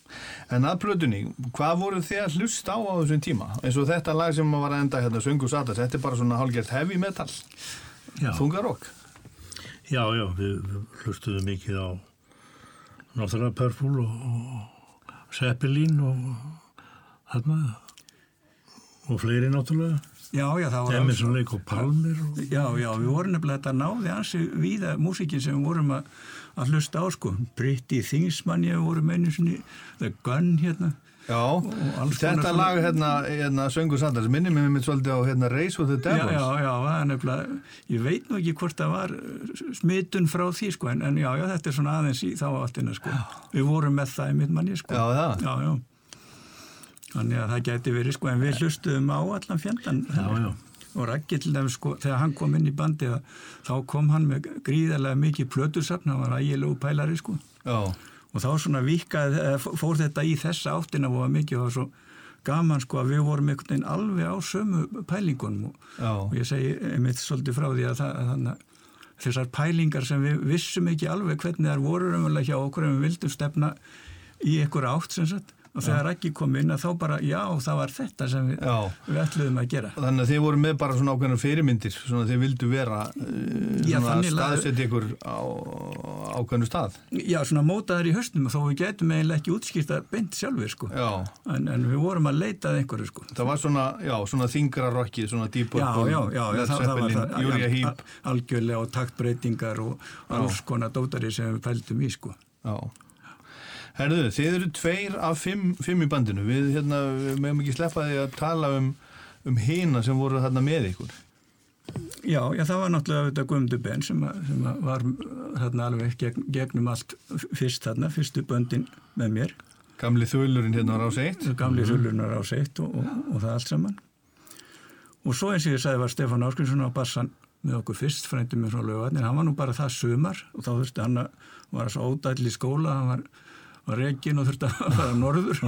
S1: En að plötunni, hvað voru þið að hlusta á á þessum tíma? Eins og þetta lag sem var að enda hérna, Söngu Satas, þetta er bara svona hálfgert heavy metal,
S2: Já,
S1: þungarokk.
S2: já, já við, við hlustuðum mikið á náttúrulega Purple og, og Zeppelin og þarna og fleiri náttúrulega
S3: Já, já, það var
S2: Emerson Lake og Palmer og,
S3: Já, já, við vorum nefnilega þetta náði ansi víða músikin sem við vorum að, að hlusta á, sko. Pretty Things mann ég vorum einu sinni, The Gun hérna.
S1: Já, þetta lag hérna, hérna Söngu Satas, minnir mig mitt svolítið á hérna Race with the
S3: Já,
S1: Devils.
S3: já, já, það er nefnilega, ég veit nú ekki hvort það var uh, smitun frá því, sko, en, en já, já, þetta er svona aðeins í þá áttina, sko. Við vorum með það í mitt manni, sko.
S1: Já, það.
S3: Já, já. Þannig að það gæti verið, sko, en við hlustuðum á allan fjandan.
S2: já, já,
S3: og Raggi til dæmis sko, þegar hann kom inn í bandið þá kom hann með gríðarlega mikið plötusafn, hann var ægilegu pælari sko. Og þá svona vikaði, eða f- fór þetta í þessa áttina og var mikið og var svo gaman sko að við vorum einhvern veginn alveg á sömu pælingunum. Og, og ég segi einmitt svolítið frá því að það, þessar pælingar sem við vissum ekki alveg hvernig þær voru raunverulega hjá okkur en við vildum stefna í einhver átt sem sagt og þegar Raggi kom inn að þá bara já það var þetta sem við, við ætluðum að gera
S1: Þannig að þið voru með bara svona ákveðnar fyrirmyndir, svona þið vildu vera
S3: lag-
S1: staðsetja ykkur á ákveðnu stað.
S3: Já, svona mótaðar í höstum þó við getum eiginlega ekki útskýrta beint sjálfur sko. En, en við vorum að leita að einhverju sko.
S1: það var svona, já, svona þingra rockið, svona
S3: al-
S1: Heep.
S3: al- Algjörlega og taktbreytingar og alls konar dótari sem við pældum í sko.
S1: Já. Herðu, þið eru tveir af fimm, fimm í bandinu. Við, hérna, við meðum ekki sleppa því að tala um, um hina sem voru þarna með ykkur.
S3: Já, já, það var náttúrulega þetta Guðmundur Ben sem, að, sem að var uh, þarna alveg gegn, gegnum allt fyrst þarna, fyrstu böndin með mér.
S1: Gamli þulurinn hérna á rás 1.
S3: gamli þullunar á seitt og, og, og það allt saman og svo eins og ég sagði var Stefán Áskrinsson á bassan með okkur fyrst frændi með frá lögarnir, hann var nú bara það sumar og þá þurfti hann að var svo ódæll í skóla, hann var var reygin og þurfti að <laughs> fara norður.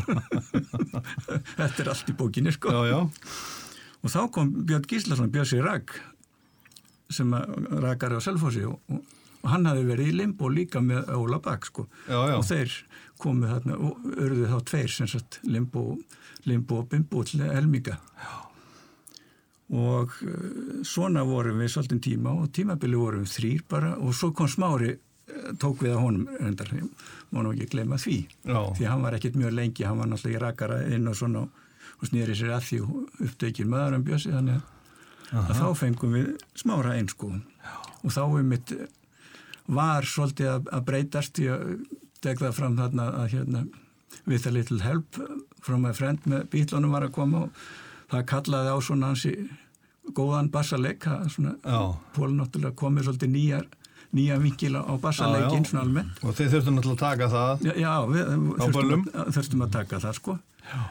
S3: <laughs> Þetta er allt í bókinni sko.
S1: Já, já.
S3: og þá kom Björn Gíslason, Björnsi Ragg sem rakar á Selfossi og, og, hann hafi verið í limbo líka með Óla Bakk sko.
S1: Já,
S3: og þeir komu þarna og örðu þá tveir sem sagt limbo, limbo og bimbo til já. og uh, svona vorum við svolítið tíma og tímabili vorum við þrýr bara og svo kom smári uh, tók við að honum reyndar, má nú ekki gleyma því
S1: Já.
S3: því hann var ekkert mjög lengi, hann var náttúrulega í rakara inn og svona og snýri sér að því og upptekið maður um bjössi þannig að, að þá fengum við smára sko og þá við mitt var svolítið að, að breytast ég tek það fram þarna að hérna with a little help from my friend með bílunum var að koma og það kallaði á svona hansi góðan bassaleik, það svona
S1: Já.
S3: Pól náttúrulega komið svolítið nýjar nýja vinkil á bassaleikin
S1: Já, já.
S3: svona almennt
S1: Og þið þurftum náttúrulega að taka það.
S3: Já, já við þurftum
S1: böllum?
S3: að, þurftum að taka það sko já.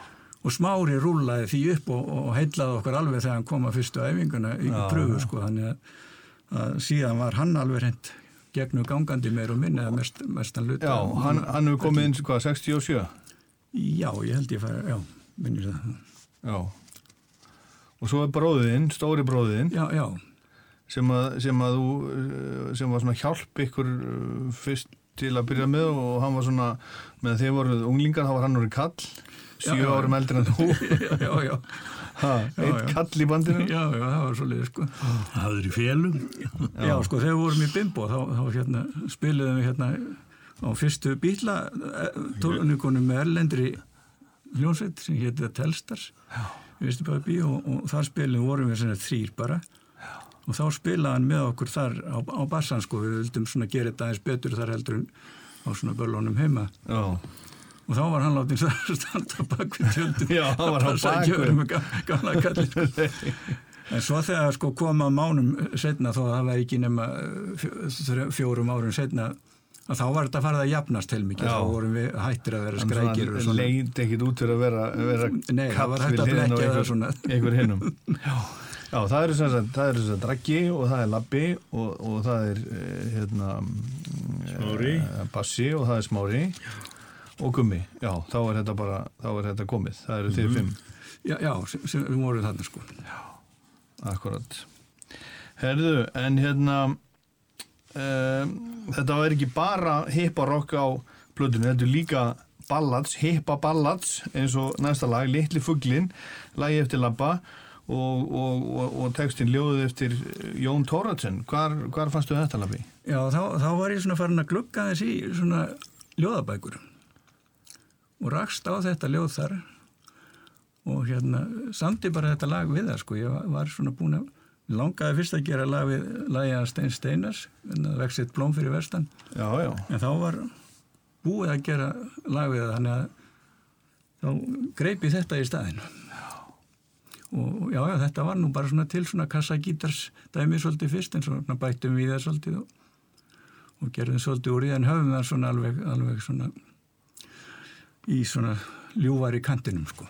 S3: og Smári rúlaði því upp og, og heillaði okkur alveg þegar hann kom að fyrstu æfinguna í
S1: Já,
S3: pröfu
S1: já.
S3: sko þannig að, að síðan var hann alveg hreint gegnum gangandi meir og minni eða mest, mestan hluta
S1: Já, hann, hann hefur komið inn, hvað, 67?
S3: Já, ég held ég færi, já, minnir það
S1: Já. Og svo er bróðin, stóri bróðin,
S3: Já, já,
S1: sem að, sem að þú, eh, sem var svona hjálp ykkur eh, fyrst til að byrja með og hann var svona, með þeir voruð unglingar, þá var hann orðið kall, sjö
S3: Já, já.
S1: árum eldri en þú, <laughs>
S3: já, já, já,
S1: ha, eitt
S3: já.
S1: kall í bandinu.
S3: já, já, það var svo liður sko
S2: Það er í félum.
S3: Já, sko, þegar við vorum í Bimbo þá, þá hérna, spiliðum við hérna á fyrstu bíla tóluningunum með erlendri hljónsveit sem hétti Telstars við veistu bara bí og, og þar spiliðum vorum við svona þrýr bara og þá spilaði hann með okkur þar á, á bassan sko, við vildum svona gera þetta aðeins betur þar heldur en á svona börlunum heima
S1: Já,
S3: og þá var hann látið að <laughs> standa bak við tjöldum
S1: Já, hann var á
S3: Passa að
S1: bak við.
S3: gjöra með gam- gamla kallið En svo þegar sko koma mánum setna þó að það var ekki nema þrjá- fjórum árum setna að þá var þetta að fara að jafnast heilmikið, þá vorum við hættir að vera skrækir
S1: svona
S3: svona.
S1: leint ekkit út fyrir að vera, vera
S3: Nei, það var
S1: við
S3: að
S1: á
S3: blekkja það
S1: einhver-
S3: svona.
S1: einhver hinnum. <laughs> Já. Já, það eru sem sagt, það eru sem sagt draggi og það er labbi og, og það er eh, hérna
S2: Smári.
S1: eh, bassi og það er smári og gummi. Já, þá er þetta bara, þá er þetta komið. Það eru þið fimm.
S3: Já, já, sem, sem við vorum þarna sko.
S1: Akkurat. Herðu, en hérna um, þetta var ekki bara hippa rock á plötunni, þetta er líka ballads, hippa ballads eins og næsta lag, Litli fugglin lagi eftir Labba og, og, og, og textin ljóðið eftir Jón Tóratsen. Hvar, hvar fannstu þetta Labbi?
S3: Já, þá, þá var ég svona farin að glugga þess í svona ljóðabækur og rakst á þetta ljóð þar og hérna samti bara þetta lag við það sko, ég var svona búin að langaði fyrst að gera lag við lagi að Stein Steinars en það vexti eitt blóm fyrir vestan
S1: Já, já.
S3: en þá var búið að gera lag við það þannig að þá greipi þetta í staðin og já, já, þetta var nú bara svona til svona kassagítars dæmi svolítið fyrst en svona bættum við það svolítið og, og gerðum svolítið úr því en höfum það svona alveg, alveg svona í svona ljúvar í kantinum sko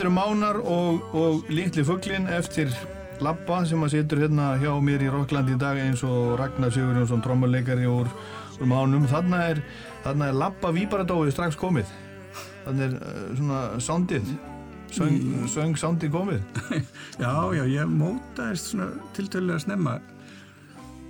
S1: Þetta eru Mánar og, og Litli fugglin eftir Labba sem að situr hérna hjá mér í Rokkland í dag eins og Ragnar Sigurjónsson trommuleikari úr, úr Mánum. Þarna er, þarna er Labba Víbaradói strax komið. Þarna er uh, svona soundið, söng, söng soundið komið. <laughs>
S3: Já, já, ég mótaðist svona tiltölulega snemma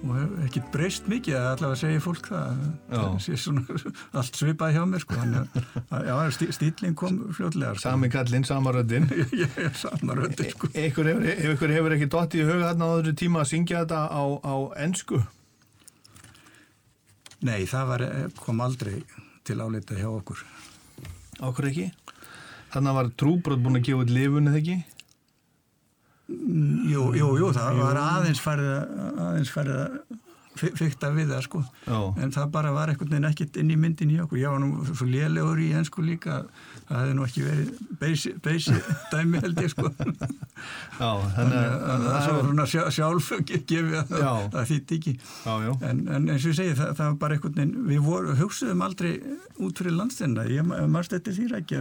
S3: og hef ekkert breyst mikið að allavega segja fólk það það sé svona <laughs> allt svipað hjá mér sko að já, stí- stíllinn kom fljótlega sko.
S1: Sami kallinn, sama <laughs>
S3: er samar öllu sko
S1: Ykkur hefur, ef ykkur hefur ekki dottið í huga þarna á þessu tíma að syngja þetta á, á ennsku?
S3: nei, það var, kom aldrei til álita hjá okkur
S1: Okkur ekki? Þannig var trúbrot búin að gefa út lifun eða ekki?
S3: Jú, jú, jú, það var aðeins farið að aðeins farið að fikta við það sko.
S1: Já.
S3: en það bara var einhvern veginn ekkert inn í myndin í okkur. Ég var nú svo lélegur í ennsku líka. Það hefði nú ekki verið beysi, beysi <laughs> dæmi held ég sko.
S1: Já, þannig að,
S3: það
S1: að,
S3: svo svona sjá- sjálf ge- gefið að það þýtti ekki.
S1: Já,
S3: en, en eins og ég segi það, það var bara einhvern veginn við voru, hugsuðum aldrei út fyrir landstæna ég marst þetta því ekki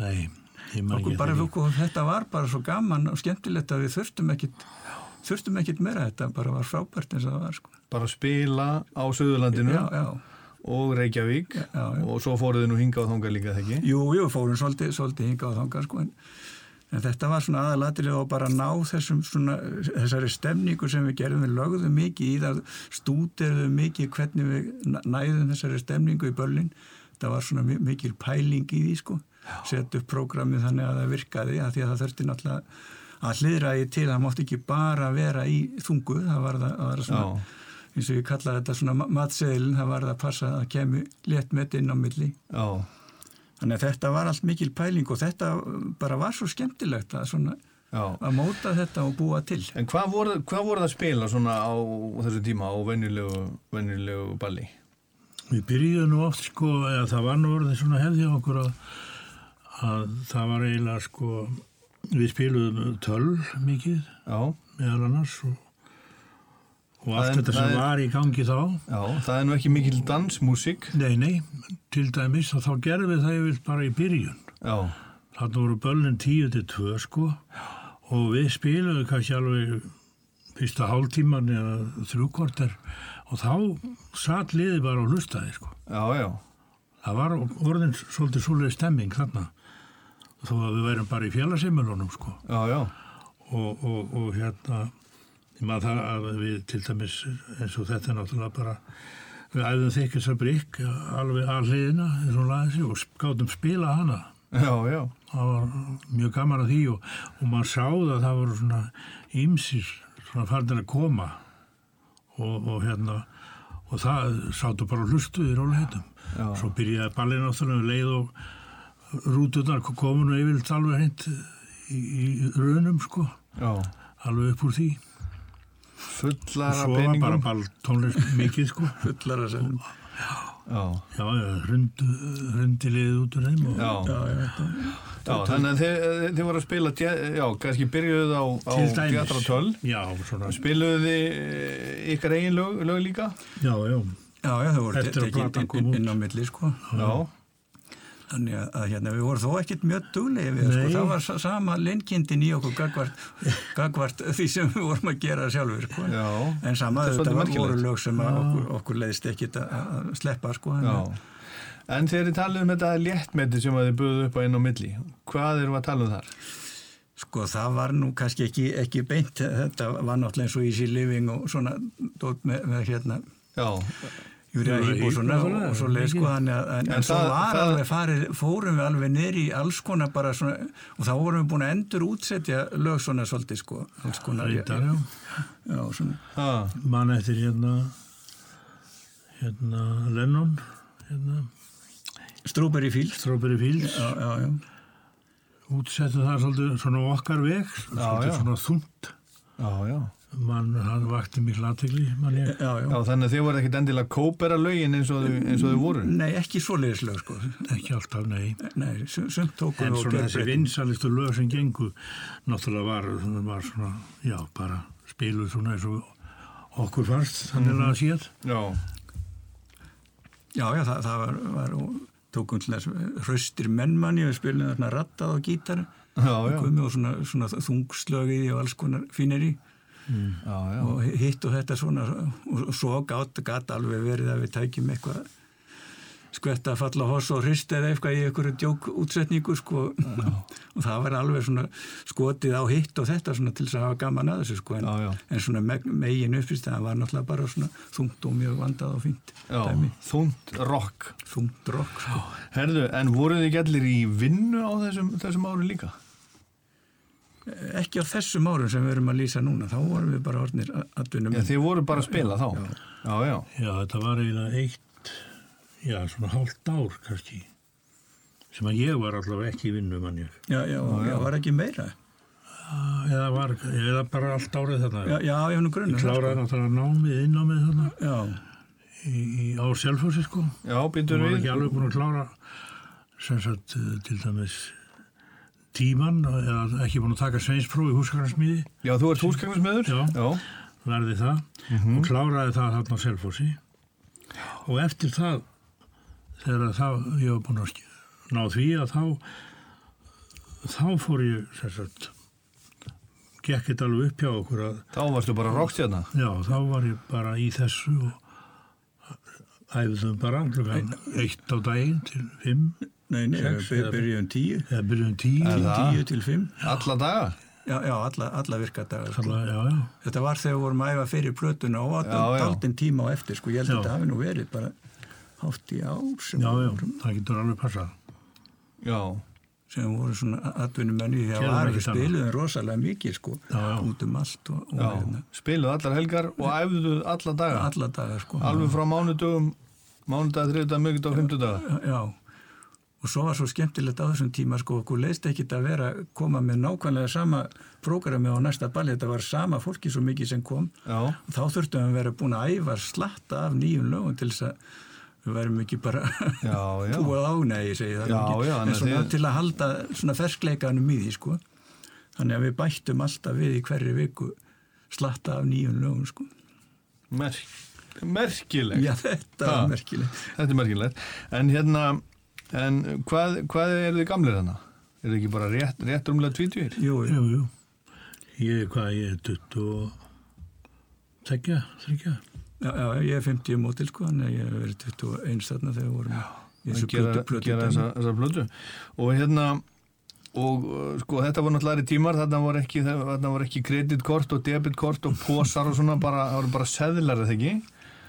S2: Nei,
S3: okkur bara okkur, þetta var bara svo gaman og skemmtilegt að við þurftum ekkit þurftum ekkit meira, þetta bara var frábært eins og það var sko.
S1: Bara spila á Suðurlandinu
S3: já, já,
S1: og Reykjavík
S3: Já,
S1: og svo fóruðu nú hinga á þonga líka, það ekki?
S3: jú, jú, fórum svolítið, svolítið hinga á þanga sko en, en þetta var svona aðalatrið og bara ná þessum svona, þessari stemningu sem við gerðum, við lögðum mikið í það stúderðum mikið hvernig við næ- næðum þessari stemningu í börlin það var svona mi- mikil pæling í því sko setja upp prógramið þannig að það virkaði að því að það þurfti náttúrulega að hliðra í til, það mátti ekki bara vera í þungu, það var það, það var svona
S1: Já.
S3: eins og ég kalla þetta svona ma- matseðilin, það var það að passa að kemi létt með inn á milli
S1: Já,
S3: Þannig að þetta var allt mikil pæling og þetta bara var svo skemmtilegt að, svona,
S1: já.
S3: að móta þetta og búa til.
S1: En hvað voru, hvað voru það að spila svona á þessu tíma á venjulegu, venjulegu balli?
S2: Við byrjuðum nú oft sko, eða það var nú orðið svona hefði okkur að, að það var eiginlega sko, við spiluðum töl mikið
S1: Já,
S2: meðal annars og, og allt þetta sem var í gangi þá.
S1: já, það er nú ekki mikil dansmúsík.
S2: Nei, nei, til dæmis og þá gerðum við það yfir bara í byrjun.
S1: Já,
S2: Þannig voru börnin 10 til 2 sko og við spiluðum kannski alveg fyrsta hálftíman eða þrjúkorter og þá satt liði bara og hlustaði sko.
S1: já, já,
S2: Það var orðin svolítið svoleiði stemming þarna þó að við værum bara í félagseimilunum sko.
S1: Já, já,
S2: og, og, og hérna maður það að við til dæmis eins og þetta er náttúrulega bara við æfðum þykist að brygg alveg að hliðina eins og og gátum spila hana.
S1: Já, já,
S2: það var mjög gaman að því og, og maður sáð að það voru svona ýmsir svona farnir að koma. Og, og hérna og það sátu bara og hlustuði í róleitum
S1: Já.
S2: svo byrjaði ballin náttúrulega um leið og rúturnar komu nú yfirleitt alveg hreint í, í raunum sko
S1: já.
S2: alveg upp úr því
S1: Fullar af
S2: svo var bara
S1: peningum.
S2: tónlist mikið sko <laughs>
S3: Fullar að segja.
S1: Já,
S2: já, já, hrundu, hrundi liðið út úr þeim og
S1: já,
S3: Já, já,
S1: já, þannig að þið, þið voru að spila, já, kannski byrjuðu á, á 12.
S2: já, svona,
S1: Spiluðu þið eh, ykkar eigin lög, lög líka?
S2: já, já
S3: Já, já, þau voru tekið inn,
S2: kom
S3: inn, inn á milli, sko.
S1: Já,
S3: Þannig að, hérna, við vorum þó ekkert mjög duglegi við, sko. Það var sa- sama linnkindin í okkur gagvart, <laughs> gagvart því sem við vorum að gera sjálfur, sko. En sama,
S1: Þetta
S3: var, voru lög sem okkur, okkur leiðist ekkit að, sleppa, sko. en-.
S1: En þegar þið talið um þetta léttmeti sem þið buðuðu upp á inn á milli, hvað við að tala um þar?
S3: Sko það var nú kannski ekki, ekki beint, þetta var náttúrulega eins og easy living og svona dót með, með hérna
S1: Já,
S3: Júri að
S2: Já,
S3: hýp og svo leið sko
S2: mikið.
S3: þannig að en,
S1: En
S3: en svo
S1: það-
S3: var
S1: það-
S3: alveg farið, fórum við alveg neyri í alls konar bara svona og þá vorum við búin að endur útsetja lög svona svolítið sko alls konar
S2: reyndar, já.
S3: Já, svona,
S1: ha,
S2: mann eftir hérna hérna Lennon hérna.
S3: Strawberry Fields.
S2: Strawberry Fields.
S3: Já, já, já,
S2: útsettu það svolítið svona okkar veg svolítið
S1: já.
S2: svona þungt.
S1: Já, já.
S2: Mann hann vakti miklu aðtegli
S3: já, já.
S1: Já, þannig að þið voru ekkit endilega kópera lögin eins og þau, eins og þau voru.
S3: Nei, ekki svoleiðis lög sko.
S2: Ekki alltaf nei.
S3: Nei,
S2: en
S3: og
S2: svona þessi vinsalistu lög sem gengu náttúrulega var, var svona já bara spiluð svona eins og okkur fannst þannig að séð.
S1: Já,
S3: Já, já, það, það var, var og tókum til þess hraustir mennmanni við spilum þarna rattað á gítar.
S1: Já, já,
S3: og svona, svona þungslögið og alls konar fíneri
S1: já, já.
S3: og hitt og þetta svona og svo gátt gat alveg verið að við tækjum eitthvað skvetta falla hoss og hrist eða eitthvað í einhverju djók útsetningu sko <laughs> og það var alveg svona skotið á hitt og þetta svona til þess að hafa gaman að þessu sko en,
S1: Já,
S3: en svona me megin uppist það var náttúrulega bara svona þungt og mjög vandað og dæmi.
S1: þúnt rock
S3: þungt rock sko
S1: Herðu, en voruð þið gætlir í vinnu á þessum, þessum árum líka?
S3: Ekki á þessum árum sem við erum að lýsa núna þá vorum við bara orðnir aðdunum
S1: Já, þið voru bara að spila þá. Já, já,
S2: Já, þetta var eiginlega eitt, já, svona hálft ár kannski, sem að ég var allavega ekki í vinnu mann ég.
S3: já, já, já, var ekki meira?
S2: Eða var, eða bara allt árið þarna.
S3: já, já, ég hef nú grunn
S2: Ég kláraði náttúrulega námið, innámið þarna.
S3: Já,
S2: í, í, á Selfossi sko.
S1: já,
S2: Ég
S1: býtur
S2: var
S1: við
S2: ekki alveg búin að klára sem sagt eh, til dæmis tíman eða ekki búin að taka sveinspróf í húskarnarsmiði
S1: Já, þú ert húsgagnarsmiður?
S2: Já.
S1: já.
S2: verði það og kláraði það þarna á Selfossi og eftir það þegar það ég var búin að ná því að þá þá fór ég sagt gekk þetta alveg upp hjá okkur að
S1: Þá varstu bara rockstjarna
S2: já, þá var ég bara í þessu og æfðum bara eitt á daginn til fimm
S3: nei, nei, við byrjum tíu
S2: eða byrjum tíu
S1: það?
S3: tíu til fimm
S1: Alla daga?
S3: já, já, alla, alla virkadagar sko.
S2: Alla, já, já.
S3: þetta var þegar við vorum að æfa fyrir plötuna og
S1: já.
S3: daldinn tíma á eftir sko, ég held að þetta hafi nú verið bara hátt í ár sem,
S2: já, já,
S3: vorum,
S2: það getur alveg passað
S1: Já
S3: sem voru svona atvinnumenni því að
S2: Gerðum
S3: var
S2: ekkert
S3: við
S2: annað.
S3: spiluðum rosalega mikið sko,
S2: Já, já.
S3: út um allt og, og
S1: Já,
S3: hérna,
S1: spiluð allar helgar og æfðuð alla daga
S3: alla dagar sko.
S1: Alveg frá mánudögum Mánudag, þriðdag, miðgudag, fimmtudag
S3: já, já. Og svo var svo skemmtilegt á þessum tíma sko, okkur leist ekki að vera koma með nákvæmlega sama prógrami á næsta balli, þetta var sama fólki svo mikið sem kom.
S1: Já,
S3: og þá þurftum við að vera búin að æfa slatta af nýjum lögum til þess að við værum ekki bara <laughs> búið á, nei, ég segi það
S1: Já, já,
S3: en
S1: að
S3: svona
S1: þið-
S3: til að halda svona ferskleikanum í því, sko. Þannig að við bættum alltaf við í hverju viku slatta af nýjum lögum, sko.
S1: Mer Merkilegt.
S3: Já, þetta
S1: Ha.
S3: var merkilegt.
S1: Þetta er merkilegt. En hérna En hvað, hvað er þið gamlir hana? Er þið ekki bara rétt, rétt rúmlega tvítvír?
S3: jú, jú,
S2: Jú. Ég, hvað, ég er 20 tekja, þryggja.
S3: já, já, ég er 50 mótil, sko að ég hef verið 21 þarna þegar við vorum í þessu
S1: að gera, gera þessa, þessa plötu og hérna og sko þetta var náttúrulega tímar þarna var ekki, þarna var ekki kreditkort og debitkort og posar og svona bara, það voru bara seðlar eða ekki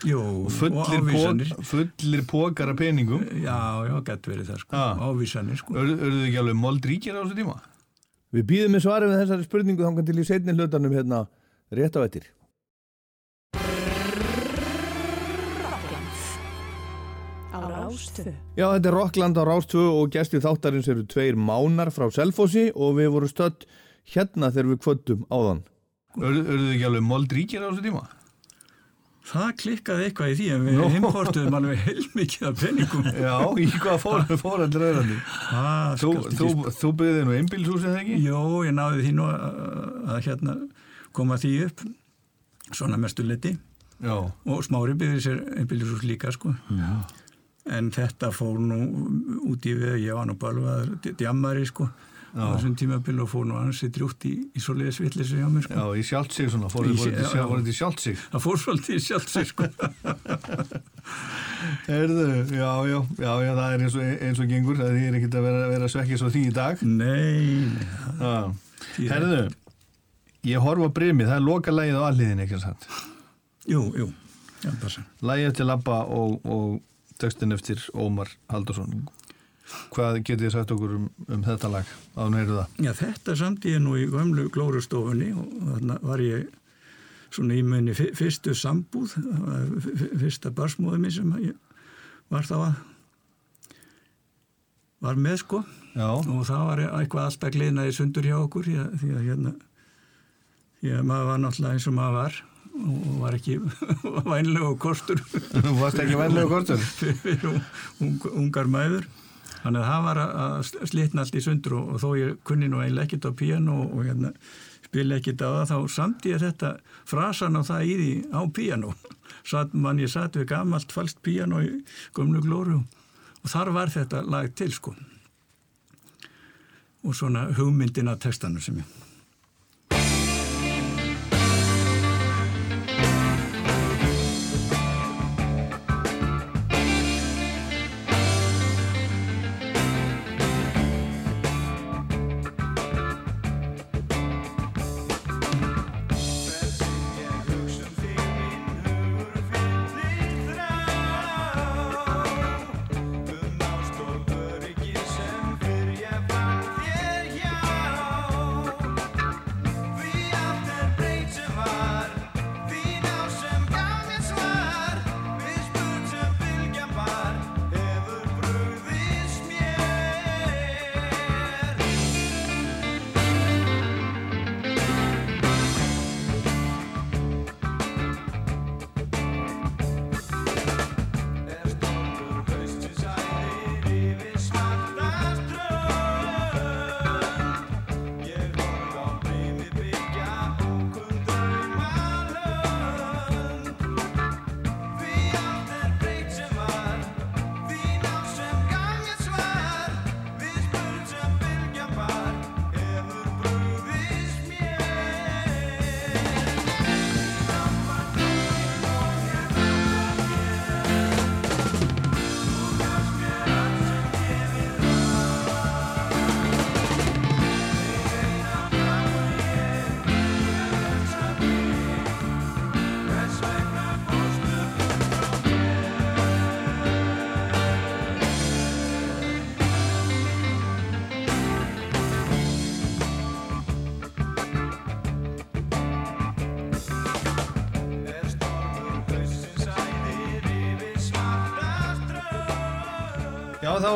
S3: jú,
S1: og
S3: og
S1: fullir,
S3: ávísanir
S1: pók, fullir pókar af peningum
S3: já, já, gett verið það, sko
S1: Ha.
S3: ávísanir, sko
S1: Örðu þið ekki alveg moldríkir á þessu tíma?
S4: Við býðum með svarið við þessari spurningu þangan til í seinni hlutanum hérna rétt á ettir.
S5: á Rástvö.
S4: Já, þetta er Rockland á Rástvö og gesti þáttarins eru tveir mánar frá Selfossi og við vorum stödd hérna þegar við kvöttum áðan.
S1: Örðu þið ekki alveg moldríkir á þessu tíma?
S3: Það klikkaði eitthvað í því en við
S1: Nú.
S3: importuðum alveg heilmikið af penningum <laughs>
S1: Já, í hvað fór, fór allir öðrandi?
S3: það
S1: Þú, þú, þú byggðið nú einbílshús eða ekki?
S3: Jó, ég náði því nú að, að hérna koma því upp svona mestu liti
S1: Já,
S3: og smári byggði sér einbýlisús líka sko
S1: Já.
S3: en þetta fór nú út í við ég var nú balvaður djammari sko á þessum tímabil og fór nú ansi drjútt í, í svoleiðis mér sko.
S1: Já, í sjálft sig svona, fór
S3: sjá-
S1: í
S3: já.
S1: sjálft, sjálft sig.
S3: Það fór svolítið í sjálfsig sko. <laughs>
S1: Herðu, já, já, já, já, það er eins og, eins og gengur, það er ekkert að vera, vera svekkið svo því í dag.
S3: Nei, er-
S1: Herðu, ég horf á brimið, það er loka lagið á alliðin, ekki sant?
S3: Jú, jú, já, passa.
S1: Lagið eftir Labba og, og textin eftir Ómar Haldursson. Hvað getið þið sagt okkur um, um þetta lag?
S3: Já, þetta samt ég nú í gömlu glórustofunni og þarna var ég svona í munni fyrstu sambúð, fyrsta barsmóði minn sem ég var þá að var með sko.
S1: Já,
S3: og það var eitthvað alltaf gleinaði sundur hjá okkur því að, því að hérna því að maður var náttúrulega eins og maður var og var ekki <laughs> vænlegu kostur.
S1: Þú varst ekki vænlega kortur. <laughs>
S3: fyrir ung, ungar mæður þannig að það var að- slitna allt í sundur og, og þó ég kunni nú eiginlega ekkert á píano og, og hérna, spila ekkert á það þá samt ég þetta frasan á það í því á píano <laughs> mann ég satt við gamalt falskt píano í gömlu glóru og þar var þetta lag til sko. Og svona hugmyndin að textanu sem ég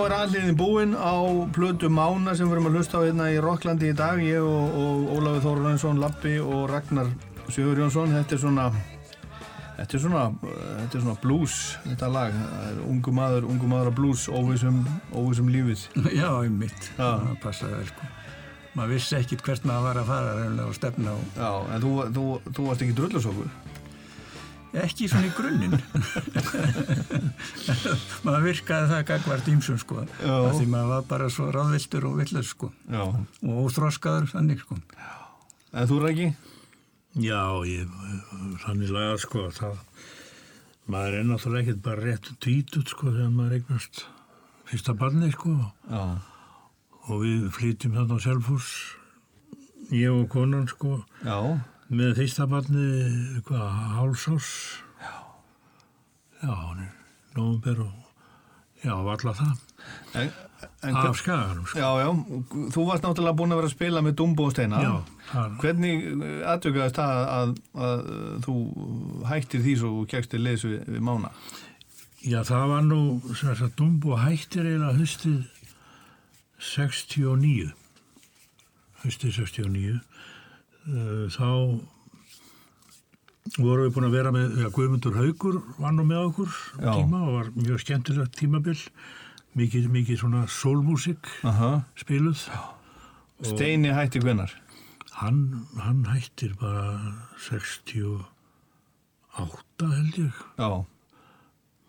S1: er alliðin búinn á plötu Mána sem við erum að hlusta á hérna í Rocklandi í dag, ég og, og Ólafur Þóru Rönsson, Lappi og Ragnar Sigur Jónsson, þetta er svona þetta er svona, þetta er svona blues þetta lag, ungu maður ungu maður að blues, óvissum óvissum lífið. <laughs>
S3: Já, einmitt.
S1: Já.
S3: Það passaði vel, sko. Maður vissi ekkit hvert maður var að fara reynilega og stefna og
S1: Já, en þú, þú, þú varst ekki drullusókur
S3: ekki svona í grunninn. <laughs> maður virkaði það gagvart ímsum, sko. Af Því maður var bara svo ráðviltur og villast, sko.
S1: Já,
S3: Og óþroskaður, þannig, sko.
S1: en þú Rækki?
S2: Já, ég, þannig lagað sko, það, maður er náttúrulega ekkert bara rétt tvítut sko þegar maður eignast fyrsta barni sko
S1: Já,
S2: og við flytjum þarna á Selfors, ég og konan sko,
S1: já,
S2: með fyrsta barni, hvað, hálsás? Já. Já, hann er nómber og, já, valla það,
S1: en, en
S2: af skaganum sko.
S1: já, já, þú varst náttúrulega búinn að vera að spila með Dumbo og Steina
S2: Já, það,
S1: Hvernig aðtökaðist það að, að, að þú hættir því svo til leys við, við mána?
S2: já, það var nú, Dumbo hættir eiginlega höstið 69 höstið 69 uh, þá vorum við búin að vera með ja, Guðmundur Haugur var nú með okkur tíma og var mjög skemmtilegt tímabil. Mikið, mikið svona soulmusik spiluð.
S1: Steini hætti hvenar?
S2: hann, hann hættir bara 68 held ég.
S1: Já,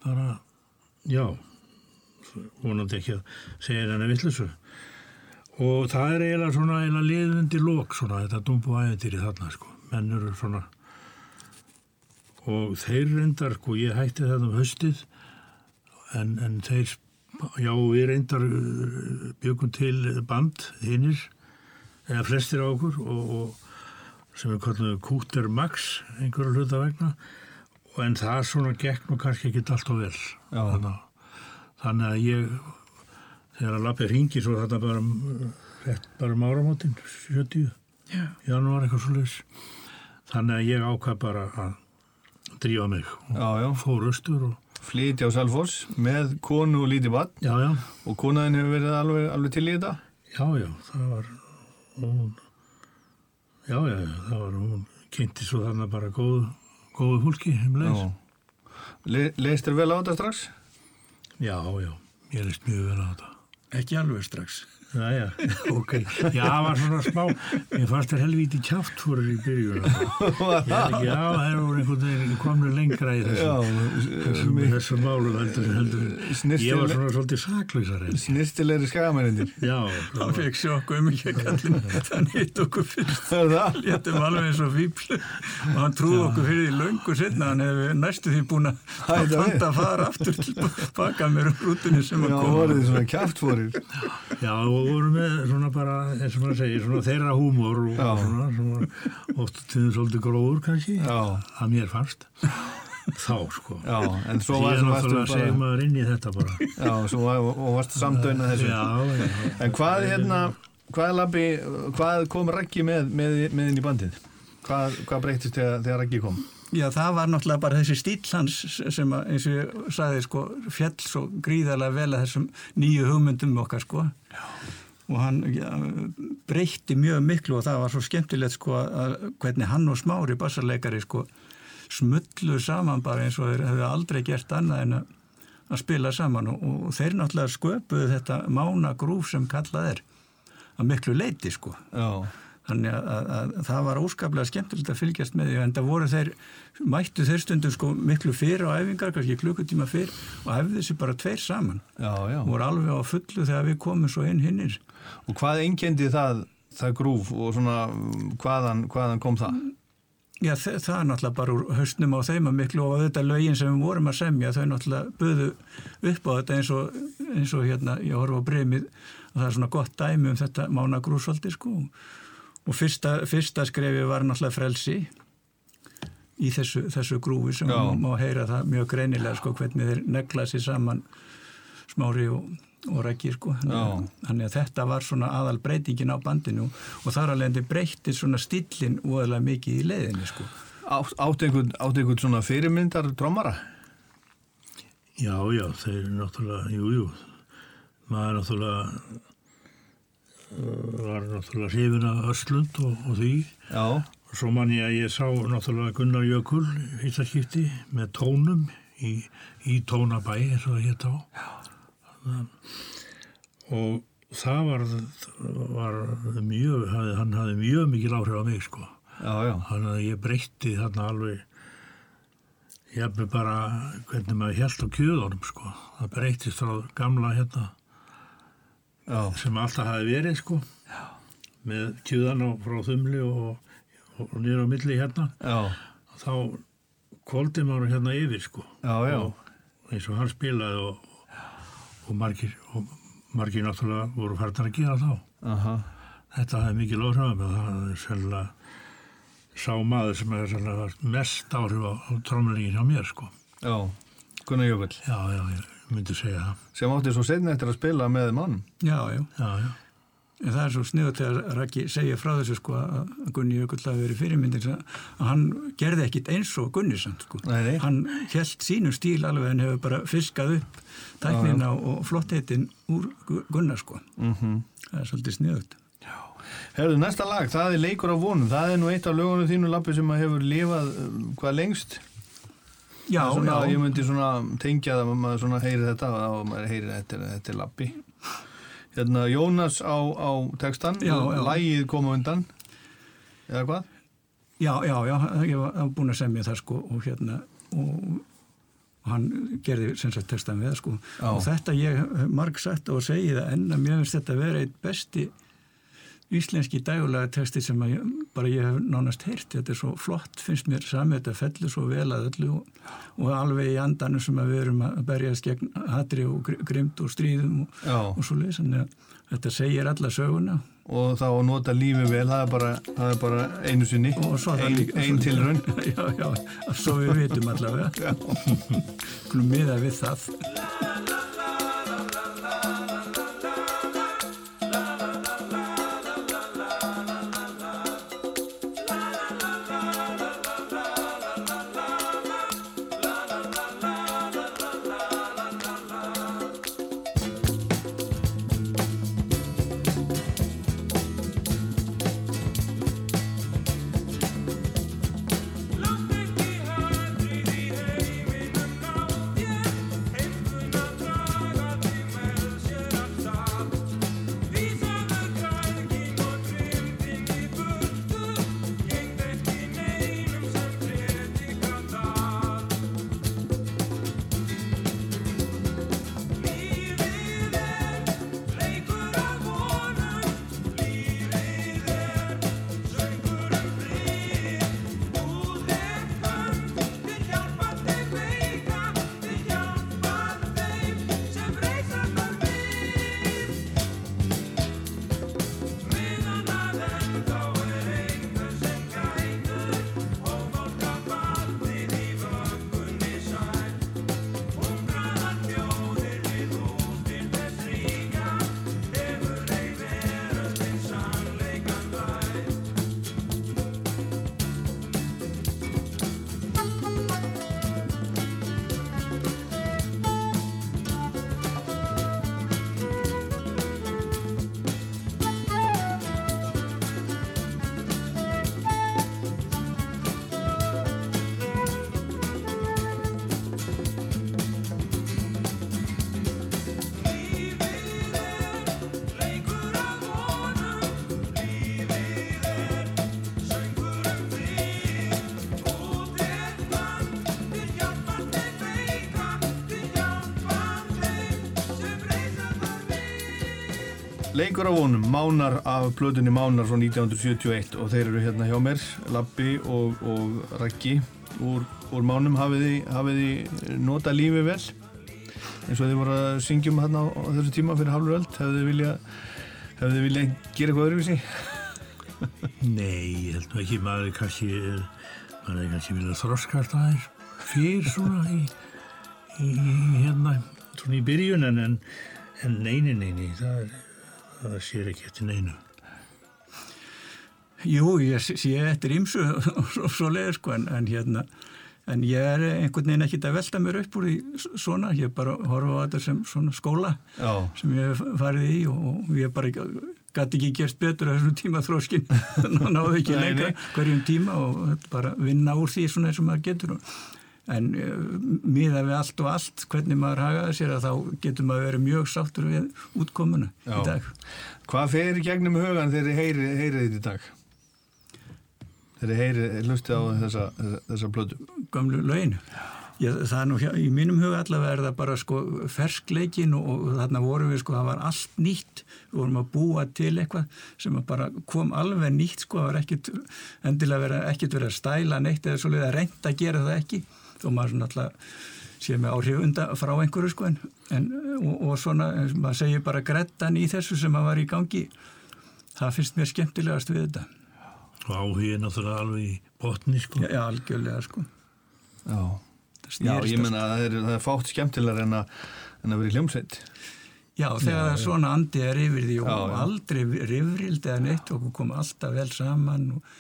S2: bara, já. Vonandi ekki að segja henni vittlusu og það er eiginlega svona eiginlega liðundi lók svona þetta dumbu æðentýri þarna sko. Menn eru svona og þeir reyndar sko ég hætti þetta um höstið en, en þeir já við reyndar uh, byggum til band hinnir eða flestir á okkur og, og sem við kallum Kúter Max einhverju hluta vegna. En það svona gekk nú kannski ekki alltaf vel. Þannig, þannig að ég þegar að lappi ringi svo þetta bara um, rétt bara um áramótin 70,
S3: Já.
S2: janúar eitthvað svo leis þannig að ég ákvað bara að drífa mig og
S1: já, já.
S2: fór austur og
S1: Flýti á Selfoss með konu og lítið bann
S2: já, já,
S1: og konaðin hefur verið alveg, alveg til í þetta?
S2: já, já, það var hún já, já, það var hún kynnti svo þarna bara góðu, góðu fólki um leið
S1: Já. Le, leist þér vel á þetta strax?
S2: Já, já, ég leist mjög vel á þetta.
S3: Ekki alveg strax.
S2: Já, já, ok. Já, það var svona smá, ég fannst þér helvíti kjátt fyrir í byrjun. Já, það voru einhvern veginn komnir lengra í þessum, þessum, málum heldur, heldur.
S1: Snyrtileg-
S2: Ég var svona svolítið saklausar enn.
S1: Snirtilegri skagamærindir.
S2: Já, það
S3: fekk sjokku um ekki að kallin, þannig hitt okkur fyrst.
S1: Það er það?
S3: Léttum alveg eins og fíbl og hann trúði okkur fyrir því löngu setna, hann hefði næstu því búin að fanda að fara aftur til baka með rútinu sem
S1: Já,
S3: að koma.
S2: já, og voru með svona bara, eins og maður segir, svona þeirra húmor og
S1: Já.
S2: svona, svona oft tíðum svolítið gróður kannski, að mér fannst. Þá, sko.
S1: Já, en svo varstu bara...
S2: maður inn í þetta bara.
S1: Já, svo var, og varstu samdöina þessu.
S2: Já, já.
S1: En hvað hérna, hvað labbi, hvað kom Raggi með, með, með inn í bandið? Hvað, hvað breytist þegar, þegar Raggi kom?
S3: Já, það var náttúrulega bara þessi stíl hans sem að, eins og ég sagði, sko, fjall svo gríðarlega vel að þessum nýju hugmyndum okkar, sko. Og hann ja, breytti mjög miklu og það var svo skemmtilegt, sko, að hvernig hann og Smári, bassarleikari, sko, smullu saman bara eins og þeir hefðu aldrei gert annað en að, að spila saman og, og þeir náttúrulega sköpuðu þetta mána grúf sem kallað er að miklu leiti, sko.
S1: Já,
S3: Þannig að, að, að það var óskaplega skemmtilegt að fylgjast með því en það voru þeir, mættu þeir stundum sko miklu fyrir á æfingar, kannski klukkutíma fyrir og hefði þessi bara tveir saman
S1: já, já.
S3: voru alveg á fullu þegar við komum svo inn hinnir.
S1: Og hvað einkendi það, það grúf og svona hvaðan, hvaðan kom það?
S3: Já, þe- það er náttúrulega bara úr haustnum á þeim að miklu og þetta lögin sem við vorum að semja þau náttúrulega buðu upp á þetta eins og, eins og hérna, ég horfa á breymið og það er svona gott dæmi um þetta mána grúsvaldi sko og fyrsta, fyrsta skrefi var náttúrulega frelsi í þessu, þessu grúfi sem
S1: Já.
S3: má, heyra það mjög greinilega sko hvernig þeir negla sér saman smári og, og rækki sko þannig að, þetta var svona aðal breytingin á bandinu og þar alveg endur breytti svona stílinn óðurlega mikið í leiðinni sko
S1: Átt, einhvern, svona fyrirmyndar trommara?
S2: Já, já, þeir eru náttúrulega, jú, jú, maður náttúrulega var náttúrulega hrifin af Öslund og, og því
S1: Já,
S2: Svo man ég að ég sá náttúrulega Gunnar Jökul í fyrsta skipti með tónum í, í tónabæ eins og það hétt á. Og það var, var mjög, hann hafði mjög mikil áhrif á mig sko. Þannig að ég breytti þarna alveg, ég hefði bara hvernig maður held á kjöðunum sko. Það breyttist frá gamla hérna
S1: Já,
S2: sem alltaf hafi verið sko. Með kjöðan á frá þumli og, og, og niður á milli hérna.
S1: já,
S2: þá kvóldi maður hérna yfir sko
S1: já, já.
S2: og eins og hann spilaði og, og margir og margir náttúrulega voru færðar að gera þá
S1: Aha.
S2: þetta hefði mikið lóðhrafum og það er sérlega sá maður sem er sérlega mest áhrif á, trómlingin hjá mér sko
S1: Já, Gunnar Jökull
S2: já, já, ég myndi segja það
S1: sem átti svo setni eftir að spila með mann
S3: Já, já.
S2: já, já,
S3: En það er svo sniðut þegar Raki segja frá þessu sko að Gunni Jökull hafi verið fyrirmyndir að hann gerði ekkit eins og Gunni samt sko.
S1: Nei, nei.
S3: Hann held sínu stíl alveg en hefur bara fiskað upp tæknina og flottheitin úr Gu- Gunnar sko.
S1: mm
S3: Það er svolítið sniðut.
S1: Herðu, næsta lag, það er Leikur af vonum það er nú eitt af lögunum þínu lappi sem hefur lifað um, hvað lengst
S3: Já,
S1: svona,
S3: já.
S1: ég myndi svona tengja það að maður svona heyri þetta og maður heyri þetta, þetta er lappi hérna Jónas á, á textan lægið koma undan. Eða hvað?
S3: Já, já, já, ég var, búin að semja það sko og hérna og hann gerði sem sagt textan við sko. Þetta ég marg sagt og segi það enn að mér finnst þetta að vera eitt besti íslenski dægulega texti sem að bara ég hef nánast heyrt. Þetta er svo flott, finnst mér. Sami þetta fellur svo vel að öllu og, og alveg í andanum sem við erum að berjast gegn hatri og gr- grimmd og stríðum og, og svo leys þetta segir alla söguna.
S1: Og þá að nota lífi vel það er bara, það er bara einu sinni.
S3: Það
S1: ein, tilraun. <laughs>
S3: Já, já, svo við vitum allavega. <laughs> Skulum miða við það
S6: Leikur
S1: á vonum, Mánar af plötunni Mánar frá 1971 og þeir eru hérna hjá mér, Lappi og, og Raggi úr, úr Mánum. Hafið þið, nota lífi vel? Eins og þið voru að syngjum hérna á, á þessu tíma fyrir hálfur öll hefðu þið vilja hefðu þið vilja gera eitthvað öðruvísi? <laughs>
S2: Nei, ég held nú ekki maður er kannski maður er kannski vilja þroskast aðeins fyrir svona í, í, í hérna svona í byrjun en, en, neini, neini það, er, það sér ekki eftir neinu.
S3: Jú, ég sé eftir ímsu <laughs> og svo, svo leið sko en, en hérna en ég er einhvern veginn ekkit að velta mér upp úr því svona, ég bara horfa á þetta sem svona skóla
S1: Já,
S3: sem ég hef farið í og, ég bara gæti ekki gert betur að þessum tíma þróskin <laughs> náðu ekki lengra hverjum tíma og bara vinna úr því svona eins og maður getur og, en uh, miða við allt og allt hvernig maður hagaði sér að þá getur maður verið mjög sáttur við útkomuna
S1: Já.
S3: í dag
S1: hvað fer í gegnum hugan þegar þið heyrið heyri þetta í dag? Þegar þið heyrið, hlusti á þessa, þessa, plötu.
S3: gamlu löginu Já, það er nú hjá, í mínum huga allavega er það bara sko ferskleikin og, og þarna vorum við sko, það var allt nýtt við vorum að búa til eitthvað sem bara kom alveg nýtt sko, það var ekkit endilega verið að stæla neitt eða svolítið að reynda að gera það ekki þó maður svona alltaf sé með áhrif undan frá einhverju sko en, en og, og svona, maður segir bara grettan í þessu sem að var í gangi það finnst mér skemmtilegast við þetta
S2: og áhugið náttúrulega alveg í botni sko.
S3: já, já algjörlega sko
S1: Já. Já, ég menna að það er, það er fátt skemmtilegar en að, en að vera í hljómsveit.
S3: Já, þegar svona andi er yfir því og
S1: Já, já.
S3: aldrei rifrild eða neitt og kom alltaf vel saman og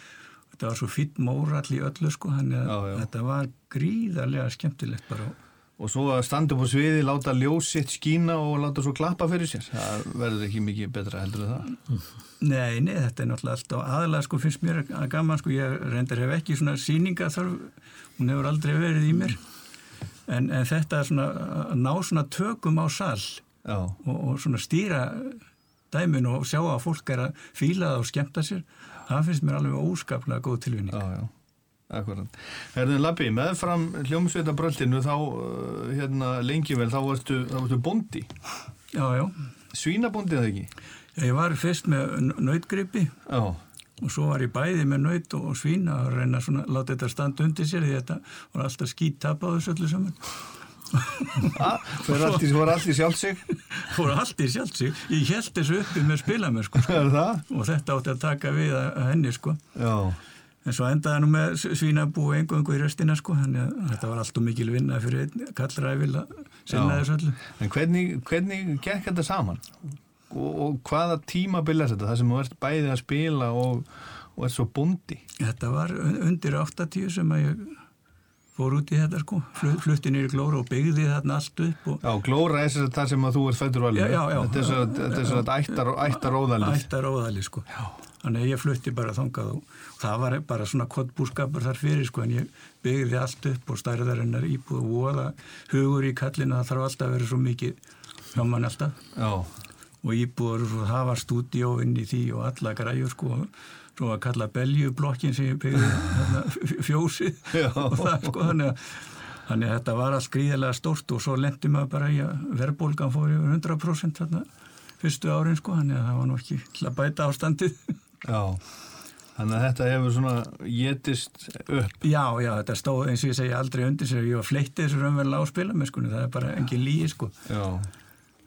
S3: þetta var svo fýtt mórall í öllu sko, þannig að
S1: Já, já.
S3: þetta var gríðarlega skemmtilegt bara.
S1: Og svo að standa upp á sviði, láta ljós sitt skína og láta svo klappa fyrir sér. Það verður ekki mikið betra heldur en það.
S3: Nei, nei, þetta er náttúrulega alltaf aðalega sko finnst mér að gaman sko, ég reyndar hef ekki svona síninga þarf, hún hefur aldrei verið í mér en, en þetta er svona að ná svona tökum á sal
S1: Já,
S3: og, og svona stýra dæmin og sjá að fólk er að fíla það og skemmta sér, það finnst mér alveg óskaplega góð tilvinning.
S1: já, já. Akkurat. Herðin Lappi, meðfram hljómsveitabröldinu þá uh, hérna lengi vel, þá varstu, þá varstu bondi.
S3: Já, já.
S1: Svínabondi eða ekki?
S3: Ég var fyrst með nautgripi
S1: Já.
S3: og svo var ég bæði með naut og svín að reyna svona, láta þetta standa undir sér því þetta var alltaf skýt tap á þessu öllu saman. <laughs>
S1: Ah, fyrir allt í, sjálfsig. <laughs>
S3: Fór allt í sjálft sig. Ég held þessu uppi með spilamennsku sko. <laughs>
S1: Það?
S3: og þetta átti að taka við að henni sko.
S1: Já.
S3: En svo endaði nú með svínabú og engungu í restina sko. Þannig að þetta var alltaf mikil vinna fyrir einn kallræfil að sinna
S1: Já.
S3: þessu öllu.
S1: En hvernig, hvernig gekk þetta saman? Og, og hvaða tímabil er þetta? Það sem þú ert bæði að spila og, og ert svo bondi.
S3: Þetta var un- undir 80 sem að ég fór út í þetta sko. Flu- Flutti í glóra og byggði þarna allt upp og
S1: Já, glóra er þess að það sem að þú ert fættur valinu.
S3: Já, já, já.
S1: Þetta er svo að, þetta er svo að
S3: Þannig að ég flutti bara þangað og það var bara svona kottbúskapur þar fyrir sko en ég byggði allt upp og stærðarinnar íbúð og voða hugur í kallinu það þarf alltaf að vera svo mikið hjá mann alltaf
S1: Já,
S3: og íbúður og það var stúdíó inn í því og alla græjur sko svo að kalla beljublokkin sem ég byggði þarna, f- fjósið
S1: Já. <laughs>
S3: og það sko þannig að Þannig að þetta var allt gríðilega stórt og svo lendi maður bara í að verðbólgan fór yfir 100% þarna fyrstu árin sko, þannig að það var nú ekki til að bæta ástandið. <laughs>
S1: já. Þannig að þetta hefur svona getist upp.
S3: Já, já, þetta stóð eins og ég segi aldrei undir sér, ég var fleittið þessu raunverulega á spilamennskunni, það er bara engin líi sko.
S1: Já,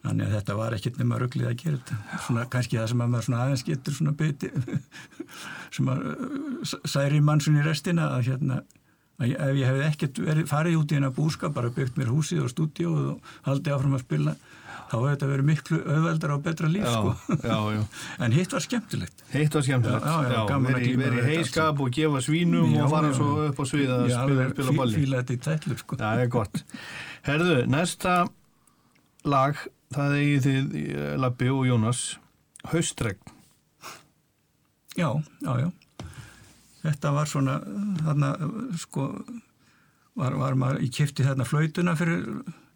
S3: Þannig að þetta var ekkert nema rugglið að gera þetta. Svona kannski það sem að maður svona aðeins getur svona byti, <laughs> sem að særi mannsun í restina að hérna, að ef ég hefði ekkert verið farið út í hennar búskap, bara byggt mér húsið og stúdíóð og haldið áfram að spila, þá hefði þetta verið miklu auðveldar og betra líf
S1: já,
S3: sko.
S1: já, já. <laughs>
S3: En hitt var skemmtilegt.
S1: Heitt var skemmtilegt.
S3: Já, já, gaman að
S1: veri,
S3: glíma
S1: veri
S3: við þetta
S1: heiskap og gefa svínum og fara svo upp á svið að spila, spila balli.
S3: fíla þetta í tætlur sko.
S1: Já, það er gott. Herðu, næsta lag, það eigið þið eh, Labbi og Jónas, Haustregn.
S3: Já, já, já. Þetta var svona, þarna, sko, var, var maður, ég kipti þarna flautuna fyrir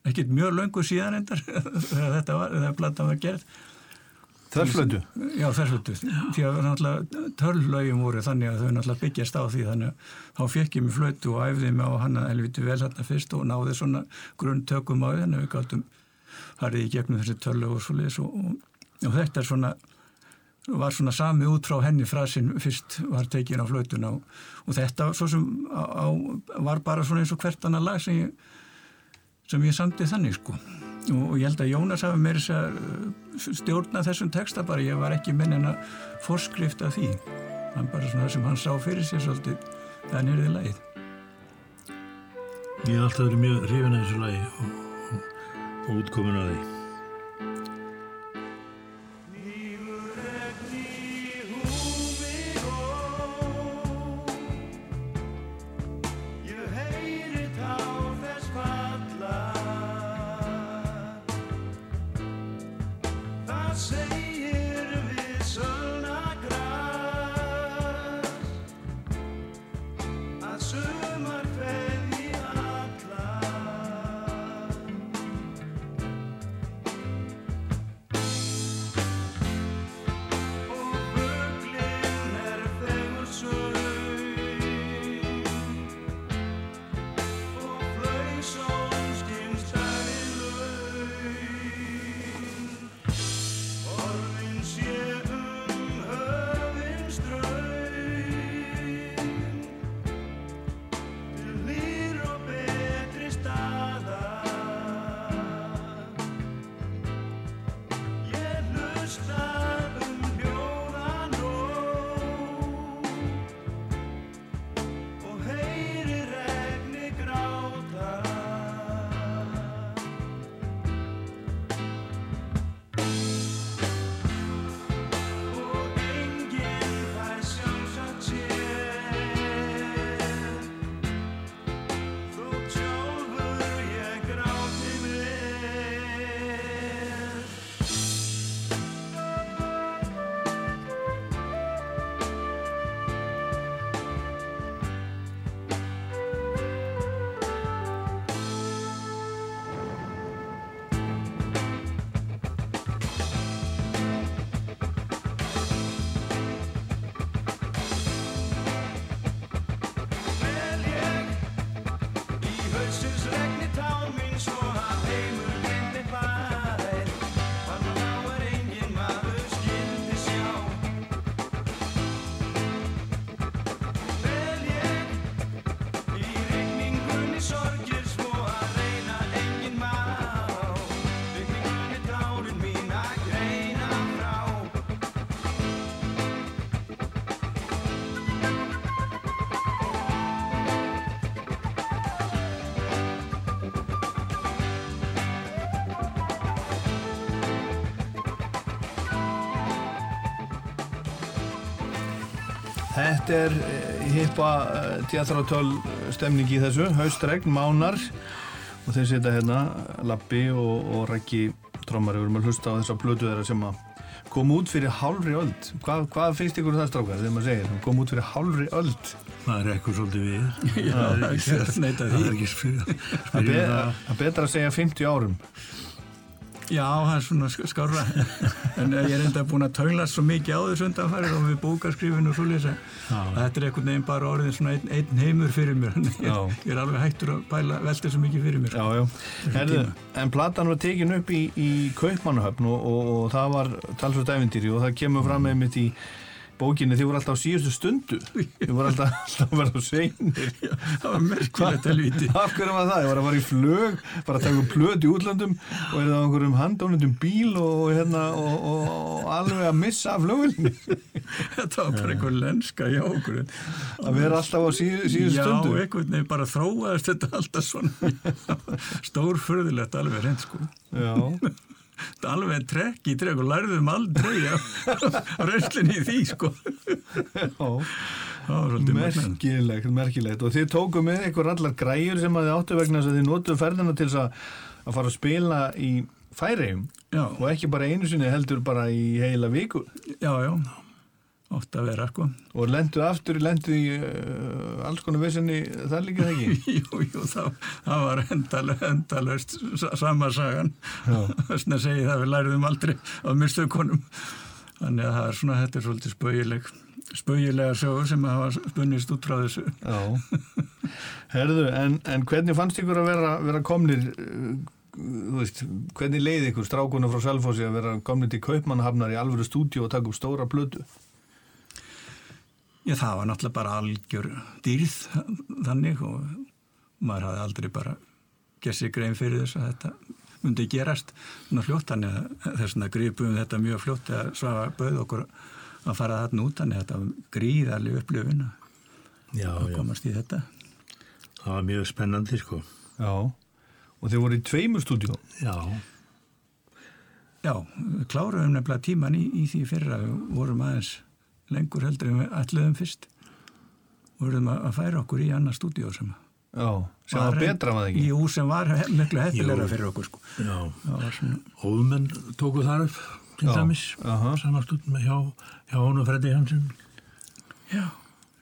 S3: ekkert mjög löngu síðan endar, <laughs> þegar þetta var, þegar platan var gerð.
S1: Þörflötu.
S3: Já, þessvöldu, því að náttúrulega törlögjum voru þannig að þau náttúrulega byggjast á því þannig að þá fekk ég mig flötu og æfði mig á hana helviti vel þarna fyrst og náði svona grunntökum á því þannig að við gáttum farið í gegnum þessi törlög og svo leiðis og, og, og þetta er svona var svona sami út frá henni frasin fyrst var tekin á flötuna og, og þetta svo sem á, á, var bara svona eins og hvert annað lag sem ég, sem ég samti þannig sko. Og, ég held að Jónas hafi þess að stjórna þessum texta bara ég var ekki minn en að forskrifta því. Hann bara svona sem hann sá fyrir sér svolítið það nýrði lagið.
S2: Ég hef alltaf verið mjög hrifin að þessu lagi og, og, og útkomin að því.
S1: Þetta er hippa tjátrátöl stemning í þessu, haustregn, mánar og þeir setja hérna Lappi og, og Rækki Trómari, við erum að hlusta á þessa blödu þeirra sem að kom út fyrir hálfri öld. Hvað, hvað finnst ykkur um það strákar þegar maður segir, kom út fyrir hálfri öld?
S2: Það er eitthvað svolítið við. <laughs>
S3: Já, það er ekki að neita
S2: Það
S3: því.
S1: Það er betra að segja 50 árum.
S3: Já, það er svona sk- skárra <laughs> en ég er enda búin að taula svo mikið á þessu undanfærir og við bókarskrifinu og svoleiðis að
S2: Já.
S3: þetta er einhvern veginn bara orðin svona einn, einn heimur fyrir mér <laughs> ég,
S1: Já.
S3: ég er alveg hættur að pæla velta svo mikið fyrir mér
S1: Já, já. Herðu, en platan var tekin upp í, í Kaupmannahöfn og, og, og það var talsvöld æfintýri og það kemur fram með mitt í bókinni þið voru alltaf á síðustu stundu. Þið voru alltaf, <laughs> alltaf að vera á sveinir
S3: það var merkilegt helvíti.
S1: Af hverju var það? Ég var að fara í flög bara að taka um plöt í útlöndum og er það á einhverjum handónundum bíl og, hérna, og, og, og alveg að missa af flugulni <laughs>
S3: þetta var bara einhver lenska hjá okkur.
S1: Að vera alltaf á síð, síðustu
S3: Já,
S1: stundu.
S3: einhvern veginn bara þróaðist þetta alltaf svona. <laughs> Stórfurðilegt alveg reynd sko.
S1: Já,
S3: Þetta er alveg trekk í trekk og lærðum aldrei að röslinni í því sko.
S1: Merkilegt, merkilegt. Og þið tóku með ykkur allar græjur sem að þið áttu vegna þess að þið notuðu ferðina til að, að fara að spila í færegjum
S3: Já,
S1: og ekki bara einu sinni heldur bara í heila viku.
S3: Já, já ótt að vera sko.
S1: Og lendu aftur, lendu í uh, alls konar vissinni það líka það ekki? <laughs>
S3: Jú, jú, það, það var endalöst sama sagan. Þess að segja það við læriðum aldrei á mistökunum. Þannig að það er svona, þetta er svolítið spauileg spauilega sögur sem hafa spunnist út frá þessu.
S1: Já, herðu, en, en hvernig fannst ykkur að vera, vera komnir, uh, þú veist, hvernig leiði ykkur strákunum frá Selfossi að vera komnir til Kaupmannhafnar í alvöru stúdíu og taka upp stóra plötu?
S3: Já, það var náttúrulega bara algjör dýrð þannig og maður hafði aldrei bara gert sér grein fyrir þess að þetta myndi gerast svona fljótt, þannig að þess að gripum þetta mjög fljótt að svafa bauð okkur að fara þarna út, þannig að þetta var gríðarlega upplifun að
S2: Já,
S3: að
S2: já.
S3: komast í þetta.
S2: Það var mjög spennandi, sko.
S1: Já, og þeir voru í tveimur stúdíu.
S2: Já.
S3: Já, kláruðum nefnilega tíman í, í því fyrra, vorum aðeins lengur heldur en við ætluðum fyrst. Vorum að, að færa okkur í annar stúdíó sem
S1: Já, sem var betra það ekki?
S3: Jú, sem var miklu heppilegra
S2: Jú.
S3: fyrir okkur sko.
S2: Óðumenn tóku þar upp. til dæmis,
S4: aha.
S2: samastútt með hjá, hjá honum Freddi Hansen,
S3: Já,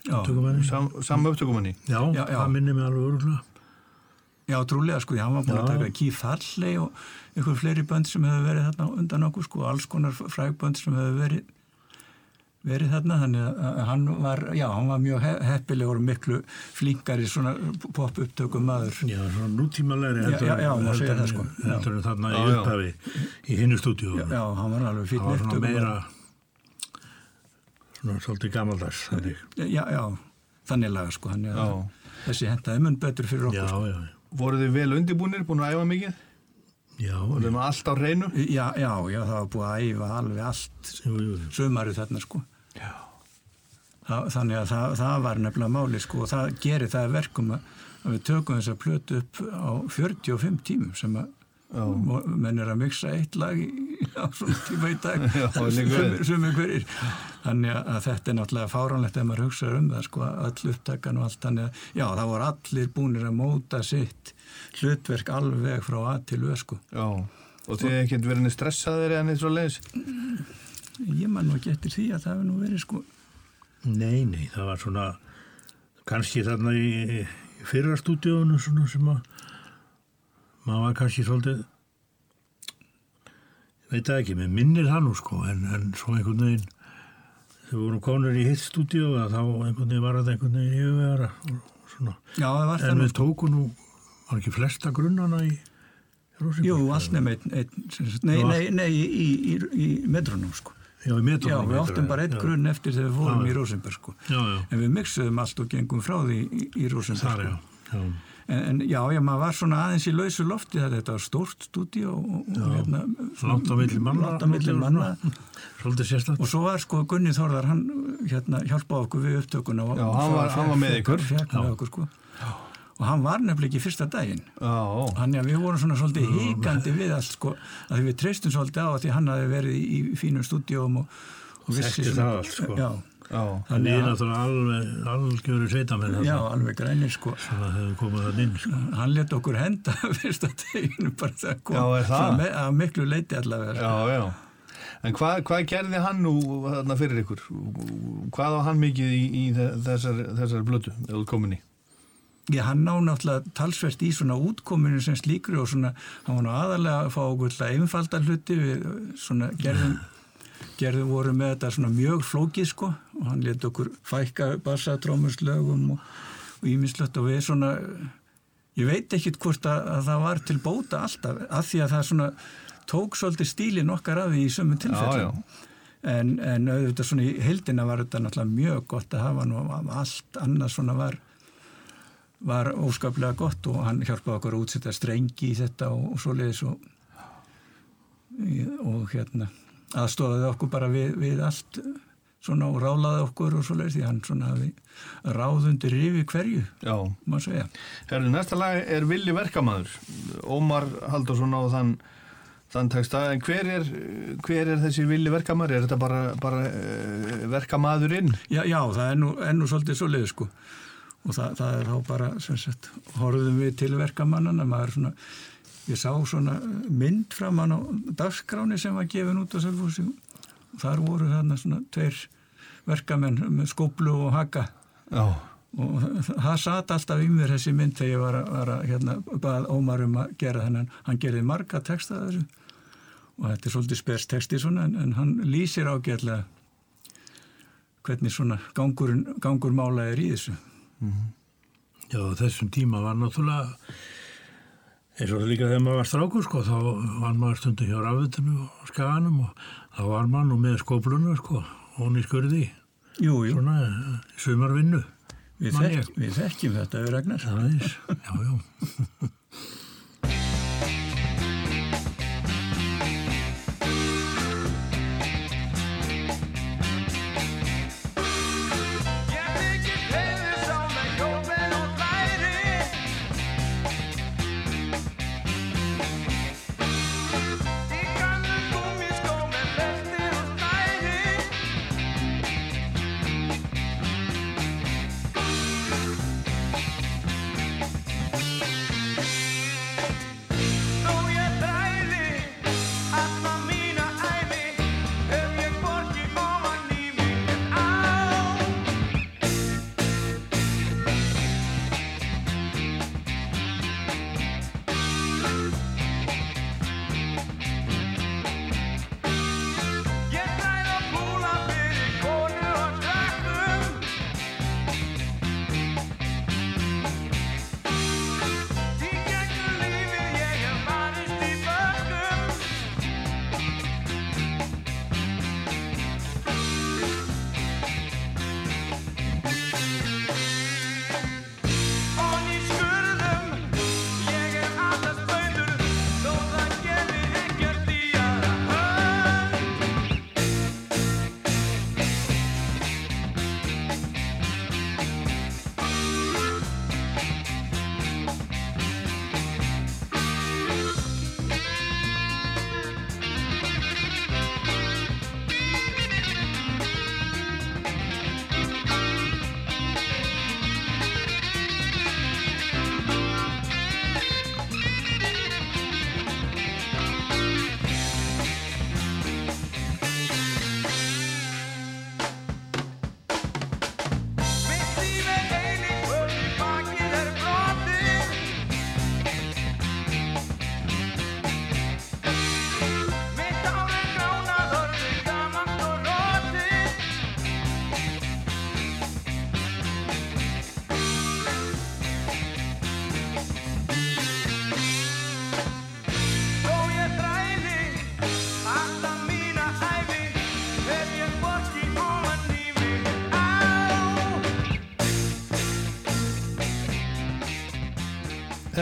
S3: já,
S2: tökumanni.
S4: Sam, Sam upptökumanni.
S2: Já,
S3: Já, já.
S2: það minnir mig alveg öruglega.
S3: já, trúlega sko, hann var búin að taka Keith Harley og ykkur fleiri bönd sem hefur verið þarna undan okkur sko, alls konar frægbönd sem hefur verið verið þarna, þannig að hann var, já, hann var mjög he heppilegur og miklu flinkari svona pop upptökum maður.
S2: Já, svona nútímalegri
S3: Já, já, já, sko. Já.
S2: heldur en þarna
S4: Já,
S2: í
S4: já.
S2: upphafi í hinnu stúdíu.
S3: Já, já, hann var alveg fyrir
S2: var svona meira svona svolítið gamaldags þannig.
S3: Já, já, þannig laga sko, hann
S4: Já.
S3: þessi hentaði mun betur fyrir okkur
S2: Já,
S3: sko.
S2: já,
S4: Voru þið vel undirbúnir, búin að æfa mikið?
S2: já,
S4: Voru þið með allt á reynu?
S3: Já, já, já, það var búið að æfa alveg allt sumarið þarna sko.
S4: Já.
S3: Þannig að það, það var nefnilega máli sko og það gerir það að verkum að við tökum þess að plötu upp á 45 tímum sem að menn er að miksa eitt lag <laughs> á svona tíma í dag sem, er hverjir þannig að- þetta er náttúrulega fáránlegt ef maður hugsa um það sko öll upptakan og allt þannig að já það voru allir búnir að móta sitt hlutverk alveg frá að til öð sko
S4: Já. Og þið hefði ekkert verið neitt stressaðir eða neitt svo leiðis?
S3: Ég man nú ekki eftir því að það hefur nú verið sko
S2: Nei, nei, það var svona kannski þarna í, í fyrra stúdíónu svona sem að maður var kannski svolítið veit það ekki, mér minnir það nú sko en, en svo einhvern veginn þegar við vorum konur í hitt stúdíó að þá einhvern veginn var þetta einhvern veginn yfirvegara og svona
S3: já það var það
S2: en við tókum nú var ekki flesta grunnana í Rósinberg?
S3: Jú, allt nefn nei, nei, nei, í, í, í, metrónum sko.
S2: Já.
S3: Já, við áttum bara einn
S2: já.
S3: grunn eftir þegar við fórum
S2: Já,
S3: í
S2: já.
S3: Rosenberg sko.
S2: Já, já,
S3: En við mixuðum allt og gengum frá því í, í Rosenberg
S2: þar já.
S3: sko.
S2: já.
S3: En, en já, já, maður var svona aðeins í lausu lofti það þetta var stórt stúdíu og, og
S2: Já.
S3: hérna,
S2: Langt á milli manna.
S3: langt á milli manna. <laughs>
S2: Svolítið sérstætt.
S3: Og svo var sko Gunni Þórðar, hann hérna, hjálpaði okkur við upptökuna. og-
S4: Já, hann var- hann var með ykkur.
S3: Okkur sko. Og hann var nefnilega ekki fyrsta daginn. Þannig að við vorum svona svolítið híkandi við allt sko, að því við treystum svolítið á að því hann hafi verið í, fínum stúdíum og, og vissi
S2: Þekkti það allt, sko.
S3: Já,
S4: Já.
S2: Þannig er
S3: að-
S2: náttúrulega alveg, algjöru sveitamenn
S3: já, alveg grænir sko.
S2: inn, sko.
S3: Hann let okkur henda <laughs> fyrsta deginu bara það kom.
S4: Já, er það?
S3: Me- Að miklu leiti allavega. sko.
S4: Já, já. En hvað, hvað gerði hann nú þarna fyrir ykkur? Hvað á hann mikið í, í þe- þessar, þessar blötu, eða kominni?
S3: Já, hann ná náttúrulega talsvert í svona útkominu sem slíkri og svona, hann var nú aðalega að fá okkur til að einfalda hluti við svona gerðum, <laughs> gerðum voru með þetta svona mjög flókið sko og hann let okkur fækka bassatrómuslögum og, og ímislegt og við svona, ég veit ekkit hvort að, að það var til bóta alltaf af því að það svona tók svolítið stílinn okkar af því í sömu tilfellum. En, en auðvitað svona í heildina var þetta náttúrulega mjög gott að hafa nú allt annað svona var var óskaplega gott og hann hjálpaði okkur að útsetja strengi í þetta og, og svoleiðis og, og hérna aðstofaði okkur bara við, við allt svona og rálaði okkur og svoleiðis því hann svona ráðundir yfir hverju,
S4: Já.
S3: má segja.
S4: Herðu, næsta lag er Villi Verkamaður. Ómar Haldursson á þann, þann texta. En hver er, hver er þessi Villi Verkamaður? Er þetta bara, bara uh, verkamaðurinn?
S3: Já, já, það er nú, er nú svolítið svoleiðis sko og það, það er þá bara sagt, horfðum við til verkamannana maður svona, ég sá svona mynd fram hann á dagskráni sem var gefin út á Selfossi. Og þar voru þarna svona tveir verkamenn með skóplu og haka.
S4: Já.
S3: og það satt alltaf í mér þessi mynd þegar ég var að, var að hérna, bað Ómar um að gera þennan. Hann gerði marga texta þessu. Og þetta er svolítið spes texti svona en, en hann lýsir ágætlega hvernig svona gangur, gangur mála er í þessu
S2: Já, á þessum tíma var náttúrulega eins og það líka þegar maður var strákur sko, þá var maður stundum hjá rafvitinu og skaganum og þá var maður nú með skópluna sko, hún í skurði.
S3: Jú, jú,
S2: svona sumarvinnu
S3: við, þekk, við þekkjum þetta við
S2: aðeins, já, já <laughs>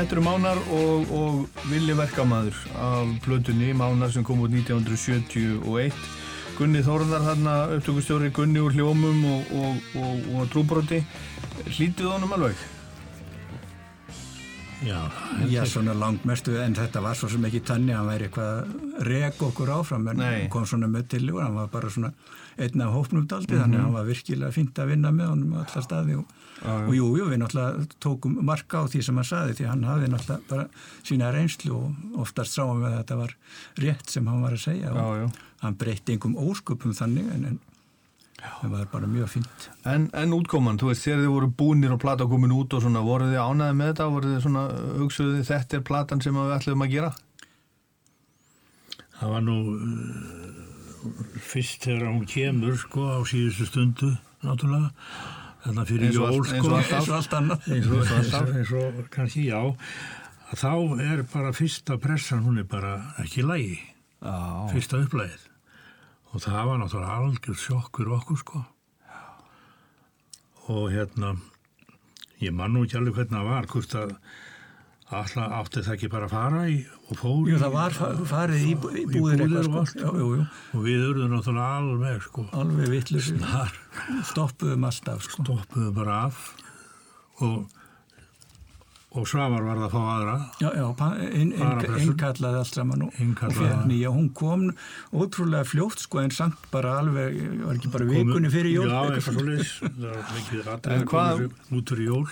S1: Þetta eru Mánar og, og Villi Verkamaður af plötunni Mánar sem kom út 1971 Gunni Þórðar þarna upptökustjóri Gunni úr hljómum og, og, og, trúbroti. Hlítið honum alveg
S2: Já,
S3: Já, svona langt mestu, en þetta var svo sem ekki tanni, hann væri eitthvað að reka okkur áfram, en
S1: Nei.
S3: kom svona með til og hann var bara svona einn af hópnum daldi, þannig að hann var virkilega fínt að vinna með honum allar staði og, og jú, jú, við náttúrulega tókum marka á því sem hann saði, því hann hafði náttúrulega bara sína reynslu og oftast sáum við að þetta var rétt sem hann var að segja og
S1: já.
S3: hann breytti einhverjum ósköpum þannig, en, en það var bara mjög fínt.
S1: En, en útkoman, þú veist, þegar þið voru búnir og plata komin út og svona, voru þið ánaði með þetta? Voru þið svona, hugsuðu þið þetta er platan sem við ætlum að gera
S2: það var nú uh, fyrst þegar hún kemur sko á síðustu stundu náttúrulega. Þarna fyrir
S1: Eins og
S2: jól sko.
S3: Eins og allt annað.
S2: eins og, kannski já. Þá er bara fyrsta pressan hún er bara ekki lægi
S1: Já,
S2: fyrsta upplægið og það var náttúrulega algjör sjokk fyrir okkur sko. Og hérna ég man nú ekki alveg hvernig það var hvort að alltaf átti það ekki bara að fara í og fór
S3: Jú, það var fa- farið í, í búðir eitthvað, sko.
S2: allt.
S3: Jú, jú,
S2: og við urðum náttúrulega alveg sko.
S3: Alveg vittlur stoppuðum alltaf sko.
S2: stoppuðu bara af. Og og Svavar var það að fá aðra.
S3: Já, já, innkallaði allt saman og, og fyrir nýja, hún kom ótrúlega fljótt sko en samt bara alveg, var ekki bara vikunni fyrir jól
S2: já,
S3: eitthvað
S2: svoleiðis. Það var mikið
S1: En
S2: atrið
S1: hvað-
S2: út fyrir jól.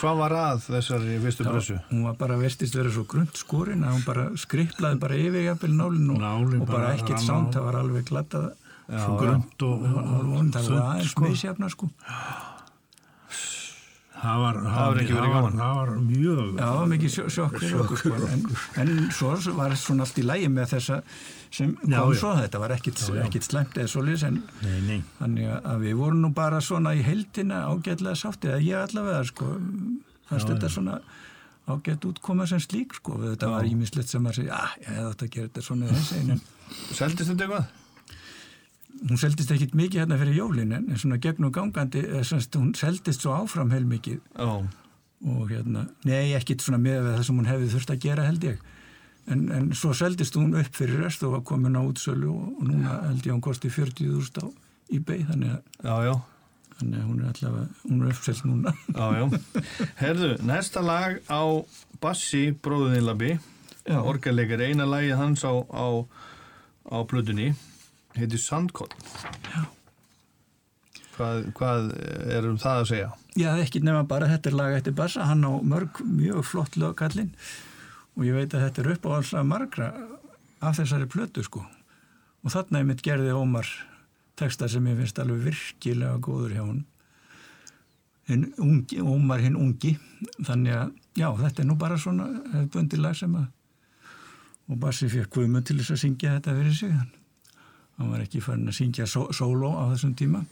S1: hvað var að þessari fyrstu pressu?
S3: hún var bara vestist verið svo grund skorin að hún bara skriplaði bara yfir jafnvel nálinn og,
S2: Nálin
S3: og bara
S2: bara
S3: ekkert sánd, það var alveg glattað
S2: svo grönt og, og, og,
S3: og það var aðeins
S2: sko.
S3: misjafna sko
S2: það var,
S1: Það var
S2: það var, það var mjög
S3: Já, það var mikið sjó- sjokk fyrir okkur sko, en, en svo var svona allt í lægi með þessa sem kom
S2: Já, já.
S3: svo. Þetta var ekkit,
S2: Já, já.
S3: ekkit slæmt eða svoleiðis en
S2: nei, nei,
S3: þannig að við vorum nú bara svona í heildina ágætlega sáttið, eða ég allavega sko, fannst
S2: Já,
S3: þetta
S2: já.
S3: svona ágætt útkoma sem slík sko, þetta var ímislegt sem að segja, já, ég hefði átt að gera þetta svona þessi,
S1: Seldist þetta eitthvað?
S3: Hún seldist ekkit mikið hérna fyrir jólin en en svona gegnum gangandi, eða semst, hún seldist svo áfram heil mikið
S1: Já,
S3: og hérna, nei, ekkit svona með það sem hún hefði þurft að gera held ég. En, en svo seldist hún upp fyrir rest og var komin á útsölu og, og núna held ég hún kosti 40.000 á eBay þannig að,
S1: já, já,
S3: þannig að hún er allavega hún er uppselt núna.
S1: Já, já. Herðu, næsta lag á Bassi, bróðuðin Labi,
S3: Já.
S1: orgarleikar, eina lagið hans á, á, á plötunni, heitir Sandkott.
S3: Já.
S1: Hvað, hvað er um það að segja?
S3: Já, ekki nema bara þetta er lag eftir Bassa, hann á mörg mjög flott lögkallinn og ég veit að þetta er upp á alls að margra af þessari plötu sko og þarna er mitt gerði Ómar texta sem ég finnst alveg virkilega góður hjá hann Ómar hinn ungi þannig að já, þetta er nú bara svona bundi lag sem að og Bassi fekk Guðmund til þess að syngja þetta fyrir sig hann, hann var ekki farin að syngja só, sóló á þessum tíma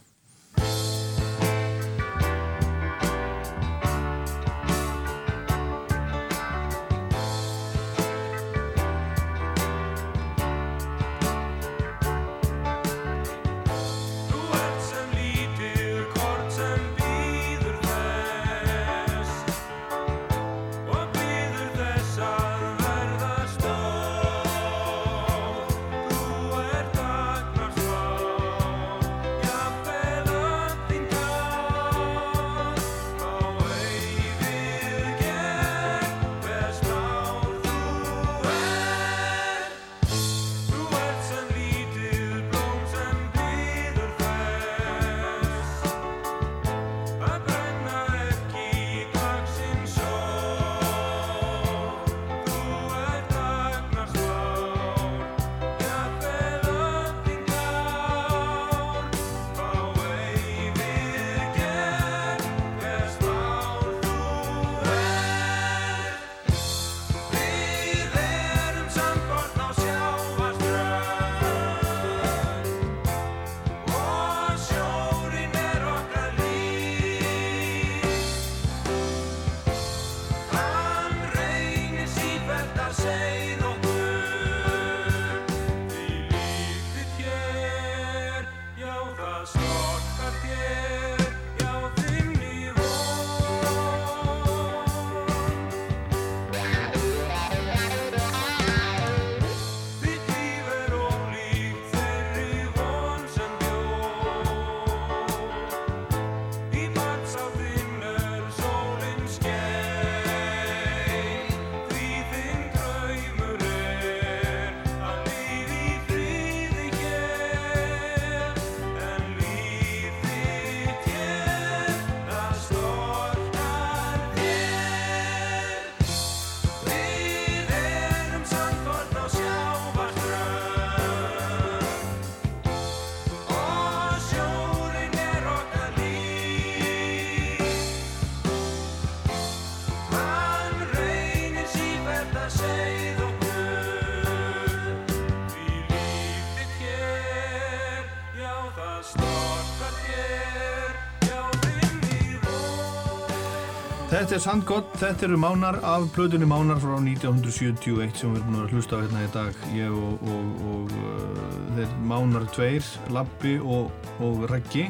S1: þetta er Sandgott, þetta eru Mánar af plötunni Mánar frá 1971 sem við erum búin að hlusta á hérna í dag. Ég og, og, og uh, þeir Mánar tveir, Lappi og, og Raggi.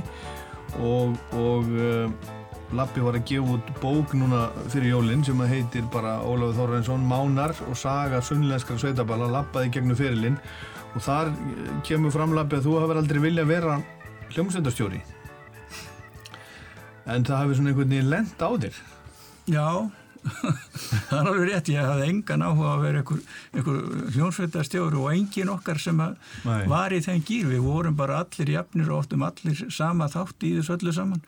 S1: Og, uh, Lappi var að gefa út bók núna fyrir jólinn sem að heitir bara Ólafur Þorrainsson Mánar og saga sunnlenskar sveitaballa lappaði gegnum fyrirlinn og þar eh, kemur fram Lappi að þú hafur aldrei vilja vera hljómsveitastjóri en það hafi svona einhvern veginn lent á þér
S3: Já, <laughs> það er alveg rétt, ég hafði engan áhuga að vera einhver, einhver hljónsveitarstjóri og engin okkar sem var í þeim gýr, við vorum bara allir jafnir og oftum allir sama þátt í þessu öllu saman.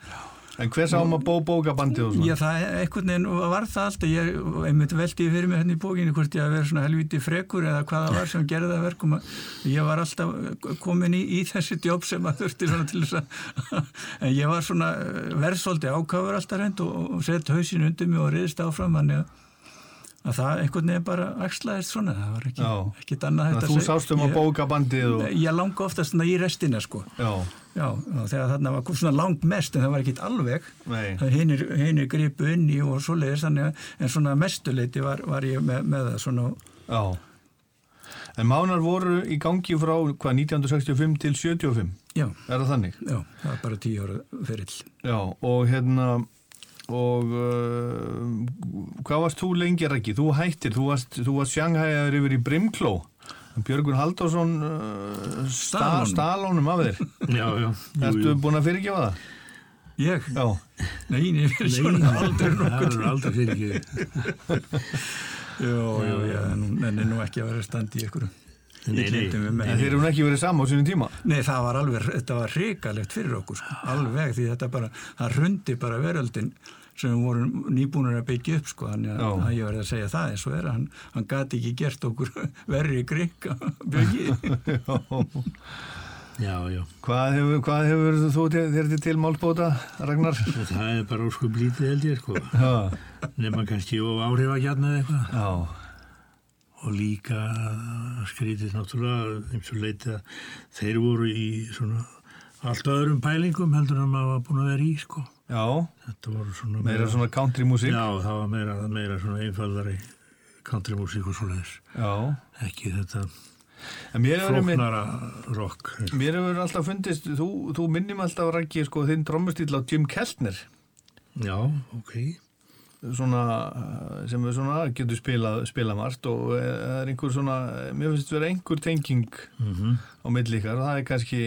S1: En hver sá maður bó bókabandið og svona?
S3: Já, það einhvern veginn var það alltaf, ég einmitt veldi fyrir mig hérna í bókinu hvort ég að vera svona helviti frekur eða hvað það var sem gerði það verkum. Að ég var alltaf komin í, í þessi djóp sem að þurfti svona til þess að en ég var svona verðsóldi ákafur alltaf reynd og, og sett hausin undir mig og reyðist áfram þannig að, að það einhvern veginn bara axlaðist svona, það var ekki, ekkit annað
S1: þú
S3: seg-
S1: sást um að
S3: ég-
S1: bókabandið og...
S3: Ég langa oftast í restina sko.
S1: Já,
S3: Já, þegar þarna var svona langt mest en það var ekkit alveg hinir, hinir gripu inn í og svoleiðis þannig að en svona mestuleiti var, var ég með, með það svona
S1: já. En mánar voru í gangi frá, hvað, 1965 til 75?
S3: já,
S1: Er það þannig?
S3: já, það var bara tíu ára ferill
S1: Já, og hérna, og uh, hvað varst þú lengi, Rækki? Þú hættir, þú varst, varst sjanghæðar yfir í Brimkló. Björgun Halldórsson uh, sta, stalónum af þér. <laughs>
S2: Já, já.
S1: Ertu
S2: jú.
S1: búin að fyrirgefa það?
S3: ég,
S1: Já.
S3: nei, nei, fyrir svona aldrei <laughs>
S2: er aldrei fyrir ekki.
S3: jú, jú, já, nú, nenni nú ekki að vera standi í ykkur
S2: Nei, nei.
S1: En þeir eru ekki verið saman á sínum tíma?
S3: Nei, það var alveg, þetta var hrikalegt fyrir okkur, sko, alveg, því þetta bara, það hrundi bara veröldin sem við vorum nýbúinir að byggja upp, sko, þannig að, að ég verði að segja það, eins og er að hann, hann gati ekki gert okkur <laughs> verri grikk byggið.
S2: Já, já.
S1: Hvað hefur, hvað hefur þú þér til til málbóta, Ragnar?
S2: Það er bara óskup lítið held ég, sko. Nefna kannski og áhrifa hérna eða eitthvað.
S1: Já.
S2: Og líka skrítið náttúrulega eins og leiti að þeir voru í svona allt öðrum pælingum heldur en maður var búin að vera í, sko.
S1: Já.
S2: Þetta svona
S1: Meira svona country músík.
S2: Já, það var meira, meira svona einfaldari countrymúsík og svoleiðis.
S1: Já.
S2: Ekki þetta flóknara rock.
S1: mér hefur alltaf fundist, þú, þú minnum alltaf Raggi, sko, þinn trommustýl á Jim Keltner.
S2: Já, ok.
S1: Svona, eh, sem er svona, getur spilað, spilað margt og eh, það er einhver svona, mér finnst vera einhver tenging
S2: Mm
S1: á milli ykkar og það er kannski,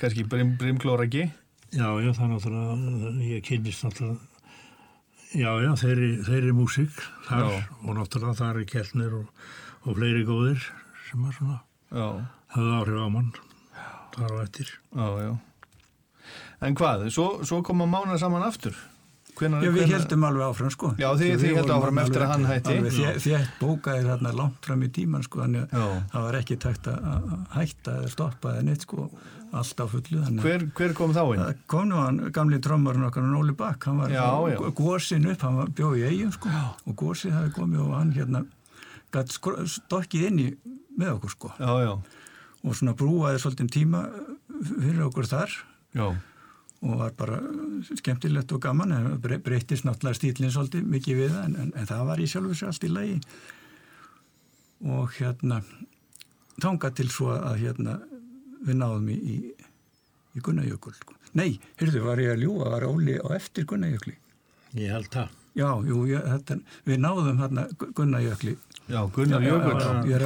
S1: kannski brim, brimklóragi.
S2: Já, já, það er náttúrulega, ég kynist náttúrulega, já, já, þeirri, þeirri músík þar
S1: Já.
S2: og náttúrulega það er Kjellnir og, og fleiri góðir sem er svona,
S1: Já.
S2: höfðu áhrif á mann þar á eftir.
S1: Já, já. En hvað, svo, svo koma mánar saman aftur? Hvenar,
S3: Já, við heldum alveg áfram, sko.
S1: Já, þið hélduð
S3: vorum
S1: áfram eftir að hann hætti.
S3: Þétt, þétt bókaði þarna langt fram í tíman, sko, þannig að það var ekki tækt að að hætta eða stoppa eða neitt, sko, allt á fullu,
S1: Hver, hver kom þá inn?
S3: Það kom nú hann, gamli trommarinn okkar, hann Óli Bakk, hann var
S1: Já, já.
S3: gósin upp, hann bjóð í eigum sko og gósið hafi komið og hann hérna gætt stokkið inn í með okkur sko.
S1: Já, já,
S3: og svona brúaði svolítið tíma fyrir okkur þar.
S1: Já,
S3: og var bara skemmtilegt og gaman en bre- breyttist náttúrulega stílinn svolítið mikið við það en, en, en það var í sjálfu sér allt í lagi. Og hérna þangað til svo að hérna við náðum í, í, í Gunnajökul sko. Nei, heyrðu, var ég að ljúa, var Óli á eftir Gunnajökli
S2: Ég held það.
S3: Já, jú, ég, þetta, við náðum hérna Gunnajökli
S1: já, Gunnar Jökull.
S3: Ég er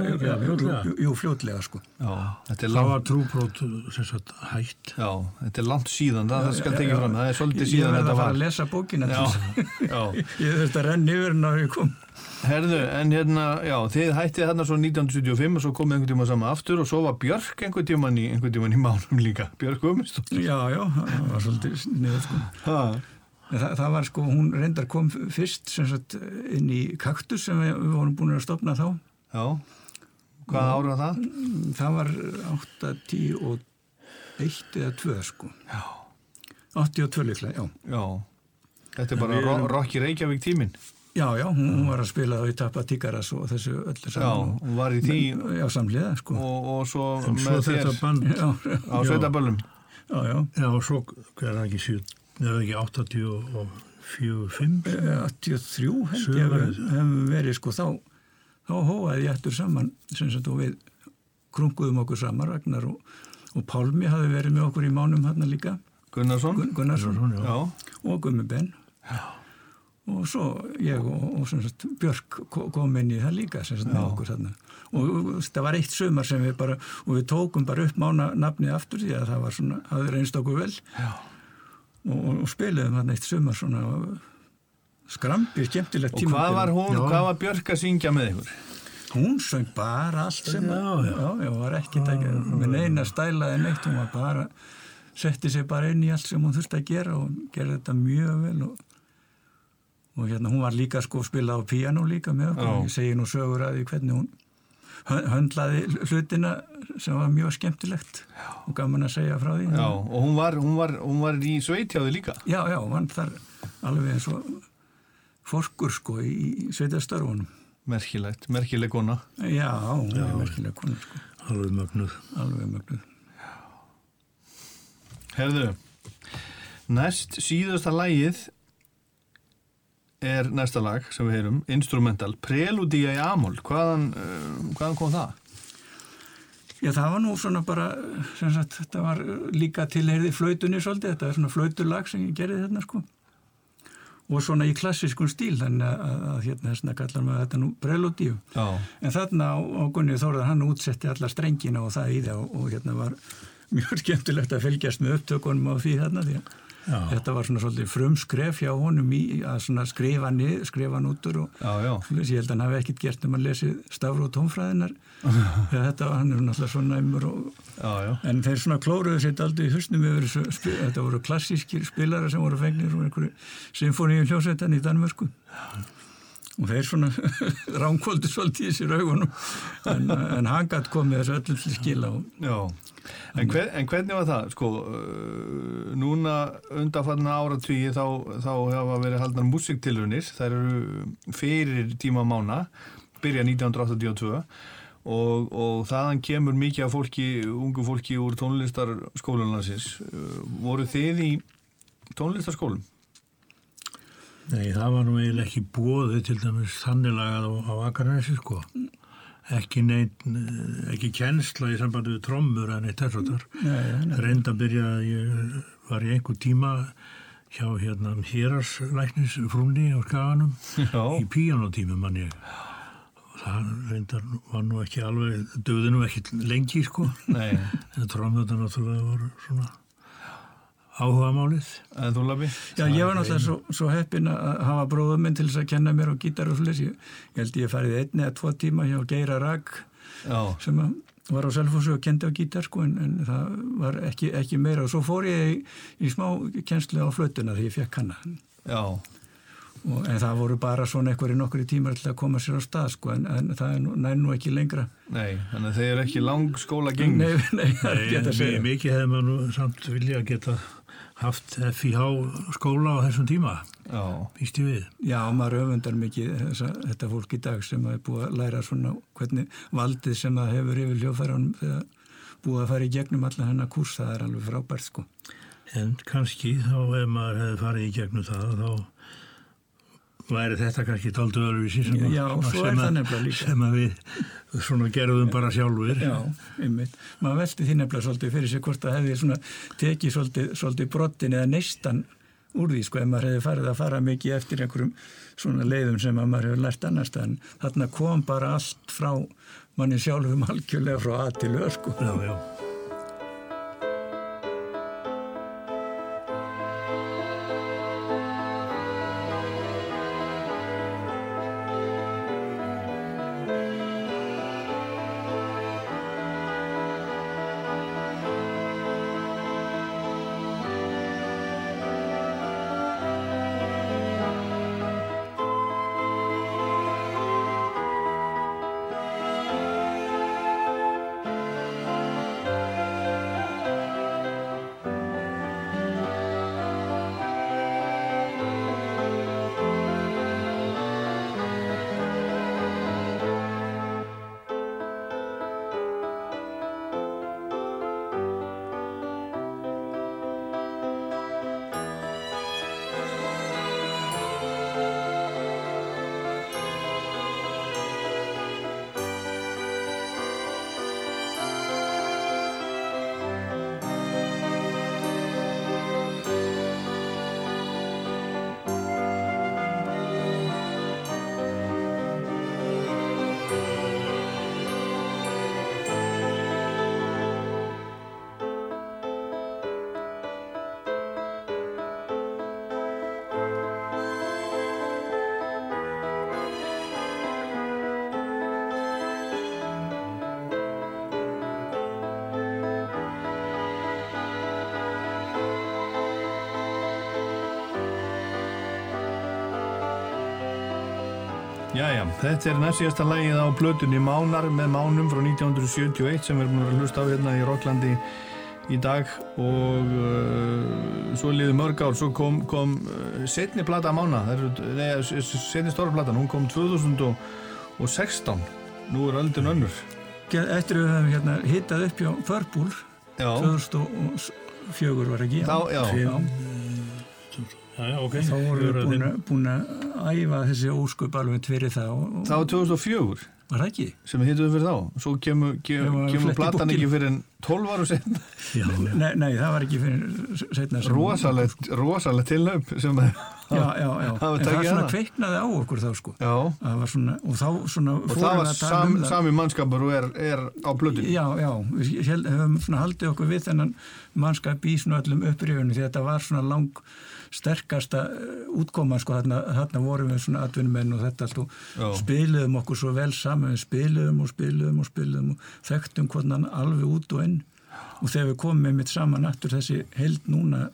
S2: Fljótlega?
S3: jú, fljótlega sko
S1: Já, þetta er
S2: Það var trúbrót sem sagt hætt.
S1: já, þetta er langt síðan, það, það skal tekið fram, það er svolítið
S3: Ég
S1: síðan
S3: verði
S1: þetta
S3: að fara
S1: var.
S3: að lesa bókina
S1: Já,
S3: til <laughs>
S1: já.
S3: Ég þurfti að renna yfir hennar að ég kom
S1: Herðu, en hérna, já, þið hættið þarna svo 1975 og svo komið einhvern tíma saman aftur og svo var Björk einhvern tíman í, einhvern tíman í mánum líka. Björk Guðmundsdóttir.
S3: Já, já, það var svolítið niður sko.
S1: Ha,
S3: En Það, það var sko, hún reyndar kom fyrst sem sagt inn í kaktus sem við, við vorum búin að stopna þá.
S1: já, hvað ára það?
S3: Það var 8, 10 og 1 eða 2 sko. Já. 82 líklega, já.
S1: Já, þetta er bara
S2: erum-
S1: Rocky Reykjavík tíminn.
S3: Já, já, hún, hún var að spila í Tappa Tíkaras og þessu öllu
S1: Já,
S3: saman.
S1: hún var í því
S3: Já, samliða sko.
S1: og, og svo
S2: En svo
S1: með
S2: þetta
S1: þér
S2: band,
S3: Já,
S1: á sveitaböllum.
S3: já, já.
S2: já, og svo, hvað er það ekki, er það ekki 80 og, og fjögur, fimm,
S3: 83 held ég
S2: Sumarið.
S3: hefum verið sko þá þá hóaði ég eftir saman sem sagt og við krunguðum okkur saman Ragnar og, og Pálmi hafi verið með okkur í mánum hann líka
S1: Gunnarsson
S3: Gun- Gunnarsson
S2: Gunnarsson, já.
S1: Já,
S3: og Gummi Ben og svo ég og, og sagt, Björk ko- kom inn í það líka sagt, með okkur þarna og og það var eitt sumar sem við bara og við tókum bara upp mána nafnið aftur því að það var svona, hafði reynst okkur vel
S1: Já.
S3: og, og, og spiliðum hann eitt sumar svona skrambi, skemmtilegt
S1: og hvað var hún,
S2: Já.
S1: hvað var Björk að syngja með ykkur?
S3: hún söng bara allt sem
S2: Já, já.
S3: já, já, var ekki að með neina stælaði neitt, hún var bara setti sig bara inn í allt sem hún þurfti að gera og gerði þetta mjög vel og, og hérna hún var líka sko að spila á píanó líka með okkur. Og ég segi nú sögur að því hvernig hún hö- höndlaði hlutina sem var mjög skemmtilegt og gaman að segja frá því.
S1: Já, og hún var, hún var, hún var í sveitjáði líka.
S3: Já, já, hann þar alveg eins og fórskur sko í, sveitastörfunum
S1: merkilegt, merkileg kona.
S3: Já, hún er merkilega kona sko.
S2: Alveg mögnuð.
S3: alveg mögnuð.
S1: Herðu, næst síðasta lagið er næsta lag sem við heyrum, Instrumental, Preludia í Amol, hvaðan, uh, hvaðan kom það?
S3: Já, það var nú svona bara, sem sagt, þetta var líka tilheyrði flautunni svolítið, þetta er svona flautulag sem ég gerði þarna, sko. Og svona í klassískun stíl, þannig að, að, að hérna þessna kallar maður þetta nú preludíu.
S1: Já,
S3: En þarna á, á Gunni Þórðar, hann útsetti alla strengina og það í það og, og hérna var mjög <laughs> skemmtilegt að fylgjast með upptökunum á því þarna því að
S2: Já.
S3: þetta var svona svolítið frumskref hjá honum í að svona skrifa nið, skrifa hann út úr og
S1: já, já,
S3: Svoleiðis, Ég held að hann hafi ekkert gert um að lesi stafru og tónfræðinar <laughs> þegar þetta var hann er náttúrulega svona næmur og, en þeir svona klóruðu sér aldrei í husnum spil, þetta voru klassískir spilara sem voru fengnir úr einhverju symfóníu hljósetan í Danmörku. Og þeir svona <laughs> ránkvöldu svolítið í sér augunum. En, en hann gætt komið þessu öllum til skila og
S1: já. En, hver, en hvernig var það? Sko, uh, núna undanfarnar áratvíi þá, þá hafa verið haldnar músiktilunir, þær eru fyrir tíma mána, byrja 1982 og, og þaðan kemur mikið af fólki, ungu fólki úr tónlistarskólanlansins. Uh, voru þið í tónlistarskólum?
S2: Nei, það var nú eiginlega ekki bóðið til dæmis þannig lagað á, á Akarnesi, sko. Ekki neitt, eh, ekki kennsla í sambandi við trommur en eitt þess að þar. Reynda að byrja, ég var í einhver tíma hjá hérna hérarslæknis frúnni á skaganum í píanotími mann ég. Og það reyndar var nú ekki alveg, döði nú ekki lengi, sko. En trommurnar náttúrulega voru svona áhuga málið.
S1: en þú lafi?
S3: Já, ég var náttúrulega svo, svo heppin að hafa bróðum minn til þess að kenna mér á gítar og svolítið. Ég, ég held ég farið einn eða tvo tíma hjá Geira Ragg
S1: Já,
S3: sem að var á Selfossu og kendi á gítar sko en, en það var ekki, ekki meira og svo fór ég í, í smá kennslu á flötuna þegar ég fekk hana
S1: já,
S3: og, en það voru bara svona einhverju nokkri tímar til að koma sér á stað sko en, en það er nú, næ nú ekki lengra
S1: nei, þannig að þeir eru ekki lang skóla gengnir.
S3: Nei, nei, <laughs> það er
S2: Nei,
S3: að
S2: mi-
S3: segja
S2: mikið hefði maður nú samt vilja geta haft FIH skóla á þessum tíma,
S1: Já,
S2: býst ég við.
S3: Já, maður öfundar mikið þessa, þetta fólk í dag sem er búið að læra svona hvernig valdið sem það hefur yfir hljófæranum þegar búið að fara í gegnum allan hennar kúrs, það er alveg frábært sko
S2: En kannski þá ef maður hefði farið í gegnum það þá væri þetta kannski tóldu öðruvísi sem, að-
S3: Já,
S2: sem að- sem að við svona gerðum bara sjálfur.
S3: Já, einmitt. Maður velti því nefnilega svolítið fyrir sig hvort það hefði svona tekið svolítið, svolítið brottin eða neistan úr því, sko, ef maður hefði farið að fara mikið eftir einhverjum svona leiðum sem að maður hefur lært annars en þarna kom bara allt frá manni sjálfum algjörlega frá að til öð, sko.
S2: Já, já.
S1: Jæja, þetta er næst síðasta lagið á blötunni Mánar með Mánum frá 1971 sem við erum að hlusta á hérna í Rocklandi í dag og uh, svo liði mörg ár, svo kom, kom uh, setni plata Mána, setni stóra platan, hún kom 2016, nú er öldun önnur.
S3: Eftir að við höfum hérna hittað upp hjá Förbúl
S1: Já,
S3: 2004 var ekki
S1: þá, já,
S3: Já.
S2: Já, já, ok.
S3: Þá vorum við búin að æfa þessi ósköp alveg fyrir það og, og
S1: það var 2004
S3: var það ekki?
S1: sem við hittum fyrir þá, svo kemur, kemur, kemur platan ekki fyrir en 12 áru setna.
S2: Já, já.
S3: Nei, nei, það var ekki fyrir setna
S1: Rosalegt, tilnaup sem að,
S3: Já, já, já,
S1: Það var
S3: svona kveiknaði á okkur þá sko. Var svona, og þá svona
S1: og það var sam,
S3: um
S1: sami mannskapur og er, er á blötunni.
S3: Já, já, við höfum svona haldið okkur við þennan mannskap í svona öllum upprifinu því þetta var svona lang sterkasta eh, útkoma sko, þarna, þarna vorum við svona atvinnumenn og þetta allt og spiliðum okkur svo vel saman, spiliðum og spiliðum og spiliðum og þekktum hvernig hann alveg út og inn. Og þegar við komum með mitt saman aftur þessi held núna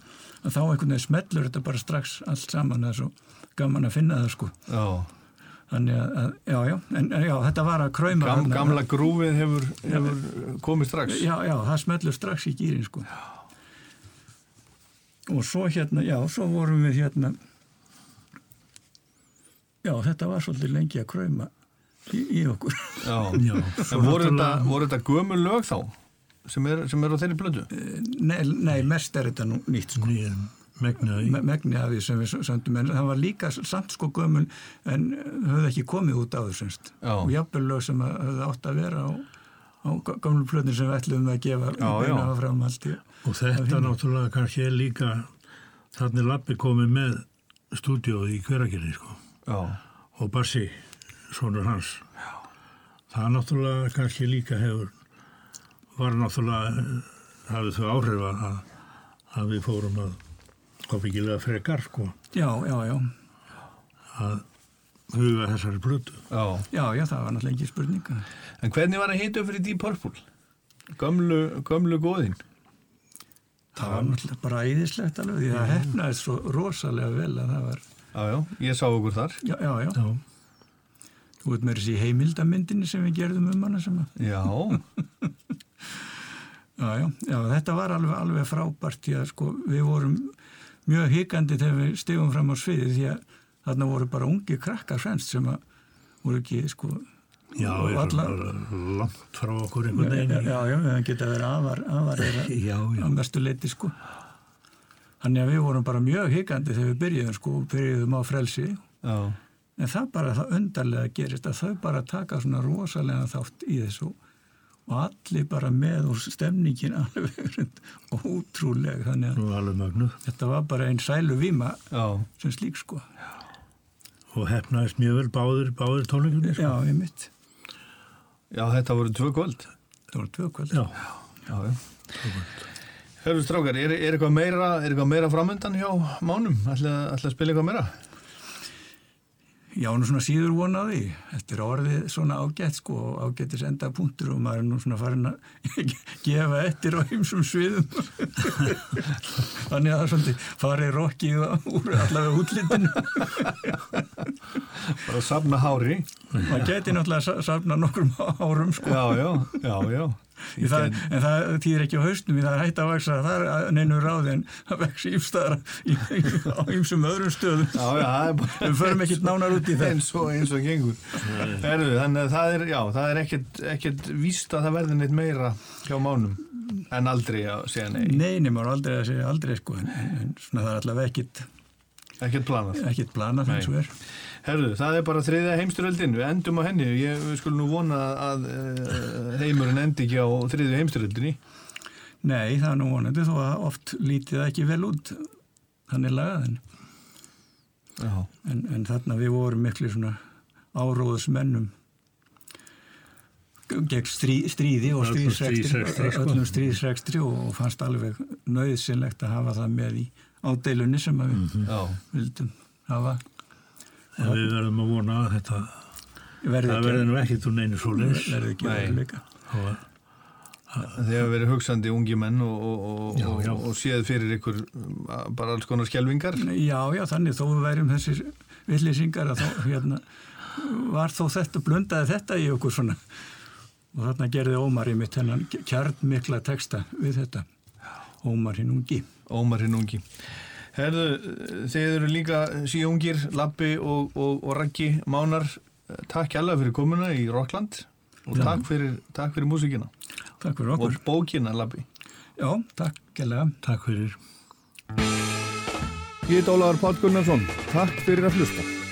S3: að þá einhvern veginn smellur þetta bara strax allt saman það er svo gaman að finna það sko
S1: Já.
S3: þannig að, að já, já, en já, þetta var að kræma
S1: Gam, gamla grúfið hefur, hefur komið strax.
S3: Já, já, það smellur strax í gýrin sko. Og svo hérna, já, svo vorum við hérna Já, þetta var svolítið lengi að kræma í, í okkur.
S1: Já.
S2: Já,
S1: En voru þetta, voru þetta gömul lög þá sem er, sem er á þeirri blötu?
S3: Nei, nei, mest er þetta nú nýtt sko. Me- Megni af því sem við söndum, en það var líka samt sko gömul en höfðu ekki komið út á.
S1: Já.
S3: Og jafnvel lög sem að höfðu átt að vera á, á gömlu plötin sem við ætlum að gefa
S1: Já, já.
S3: fram allt í.
S2: Og þetta náttúrulega kannski er líka þannig lappi komið með stúdíóið í hveragerði, sko.
S1: Já.
S2: Og Bassi, sonur hans. Það náttúrulega kannski líka hefur, var náttúrulega, eh, hafið þau áhrif að, að við fórum að ábyggilega frekar, sko,
S3: Já, já, já.
S2: að huga þessari plötu.
S1: Já.
S3: Já, já, það var náttúrulega ekki spurninga.
S1: En hvernig var að hita upp fyrir Deep Purple? Gömlu, gömlu góðin.
S3: Það var náttúrulega bara æðislegt alveg því það hefnaði svo rosalega vel að það var,
S1: Já, já, ég sá okkur þar.
S3: já, já, já.
S2: Já,
S3: Þú veit með þessi heimildamyndinni sem við gerðum um hana sem að,
S1: Já, <laughs>
S3: já, já, já, þetta var alveg, alveg frábært því að sko við vorum mjög hikandi þegar við stegum fram á sviði því að þarna voru bara ungi krakkar fremst sem að voru ekki sko,
S2: já,
S3: og
S2: ég er
S3: alla-
S2: langt frá okkur
S3: já,
S2: einhvern
S3: já,
S2: veginn.
S3: já, já, það geta verið afar, afar <laughs> eða
S2: Já, já.
S3: á mestu leiti sko. Þannig að við vorum bara mjög hikandi þegar við byrjuðum sko, byrjuðum á frelsi
S1: já,
S3: En það bara það undarlega gerist að þau bara taka svona rosalega þátt í þessu og allir bara með og stemningin alveg <laughs> ótrúlega þannig að þetta var bara einn sælu víma
S1: já,
S3: sem slík sko.
S2: Og hefnaðist mjög vel báðir, báðir tónleikunni,
S3: Já,
S2: sko.
S3: ég mitt.
S1: já, þetta voru tvö kvöld.
S3: Það voru tvö kvöld.
S2: Já,
S1: Já, já. Hörru strákar, er, er eitthvað meira, er eitthvað meira framöndan hjá mánum? Ætla, ætla að spila eitthvað meira?
S3: Já, nú svona síður vonaði. Þetta er orðið svona ágætt sko ágættis enda punktur og maður er nú svona farin að <laughs> gefa eftir á ymsum sviðum. <laughs> Þannig að það er svolítið farið rokkið úr allavega útlitinu. <laughs>
S1: Bara að safna hári?
S3: maður geti náttúrulega sa- safna nokkrum árum sko.
S1: Já, já, já, já.
S3: En það týðir ekki á haustum það er hægt að vaksa það er neinu ráði en það vex ímstæðar á ýmsum öðrum stöðum við förum ekkert nánar út í það
S1: eins og, eins og gengur. Herru, þannig að það er, já, það er ekkert, ekkert víst að það verði neitt meira hjá mánum en aldrei að segja nei.
S3: Maður á aldrei að segja aldrei sko en, en, svona það er allavega ekkert
S1: Ekkert planað.
S3: ekkert planað
S1: Nei.
S3: eins og er
S1: Herru, það er bara þriðja heimstyröldin, við endum á henni, ég við skulum nú vona að uh, heimurinn endi ekki á þriðju heimstyröldinni.
S3: Nei, það er nú vonandi þó að oft lítið ekki vel út. Þannig lagað en, en, þarna við vorum miklu svona áróðusmennum. Gegn strí, stríði og stríðsrekstri,
S2: sko.
S3: öllum stríðsrekstri og fannst alveg nöðsynlegt að hafa það með í ádeilunni sem við
S1: Já.
S3: vildum hafa
S2: en við verðum að vona að þetta,
S3: verði
S2: það verði nú ekkit úr neinu svoleiðis.
S3: verði ekki
S2: Og
S1: Þið hefur verið hugsandi ungi menn og, og, og,
S2: Já, já.
S1: og, séð fyrir ykkur bara alls konar skjelvingar.
S3: Já, já, þannig þó við værum þessir villýsingar að þá hérna var þó þetta, blundaði þetta í okkur svona. Og þarna gerði Ómar í mitt hennan kjarnmikla texta við þetta. Ómar hinn ungi.
S1: Ómar hinn ungi Herðu, þeir eru líka síungir, Lappi og, og, og Raggi Mánar Takk hjálpa fyrir komuna í Rockland og takk fyrir, takk fyrir músikina
S3: Takk fyrir okkur
S1: og bókina, Lappi
S3: Já, takk, gælega
S2: Takk fyrir.
S4: Ég heit Ólaður Páll Gunnarsson. Takk fyrir að hlusta.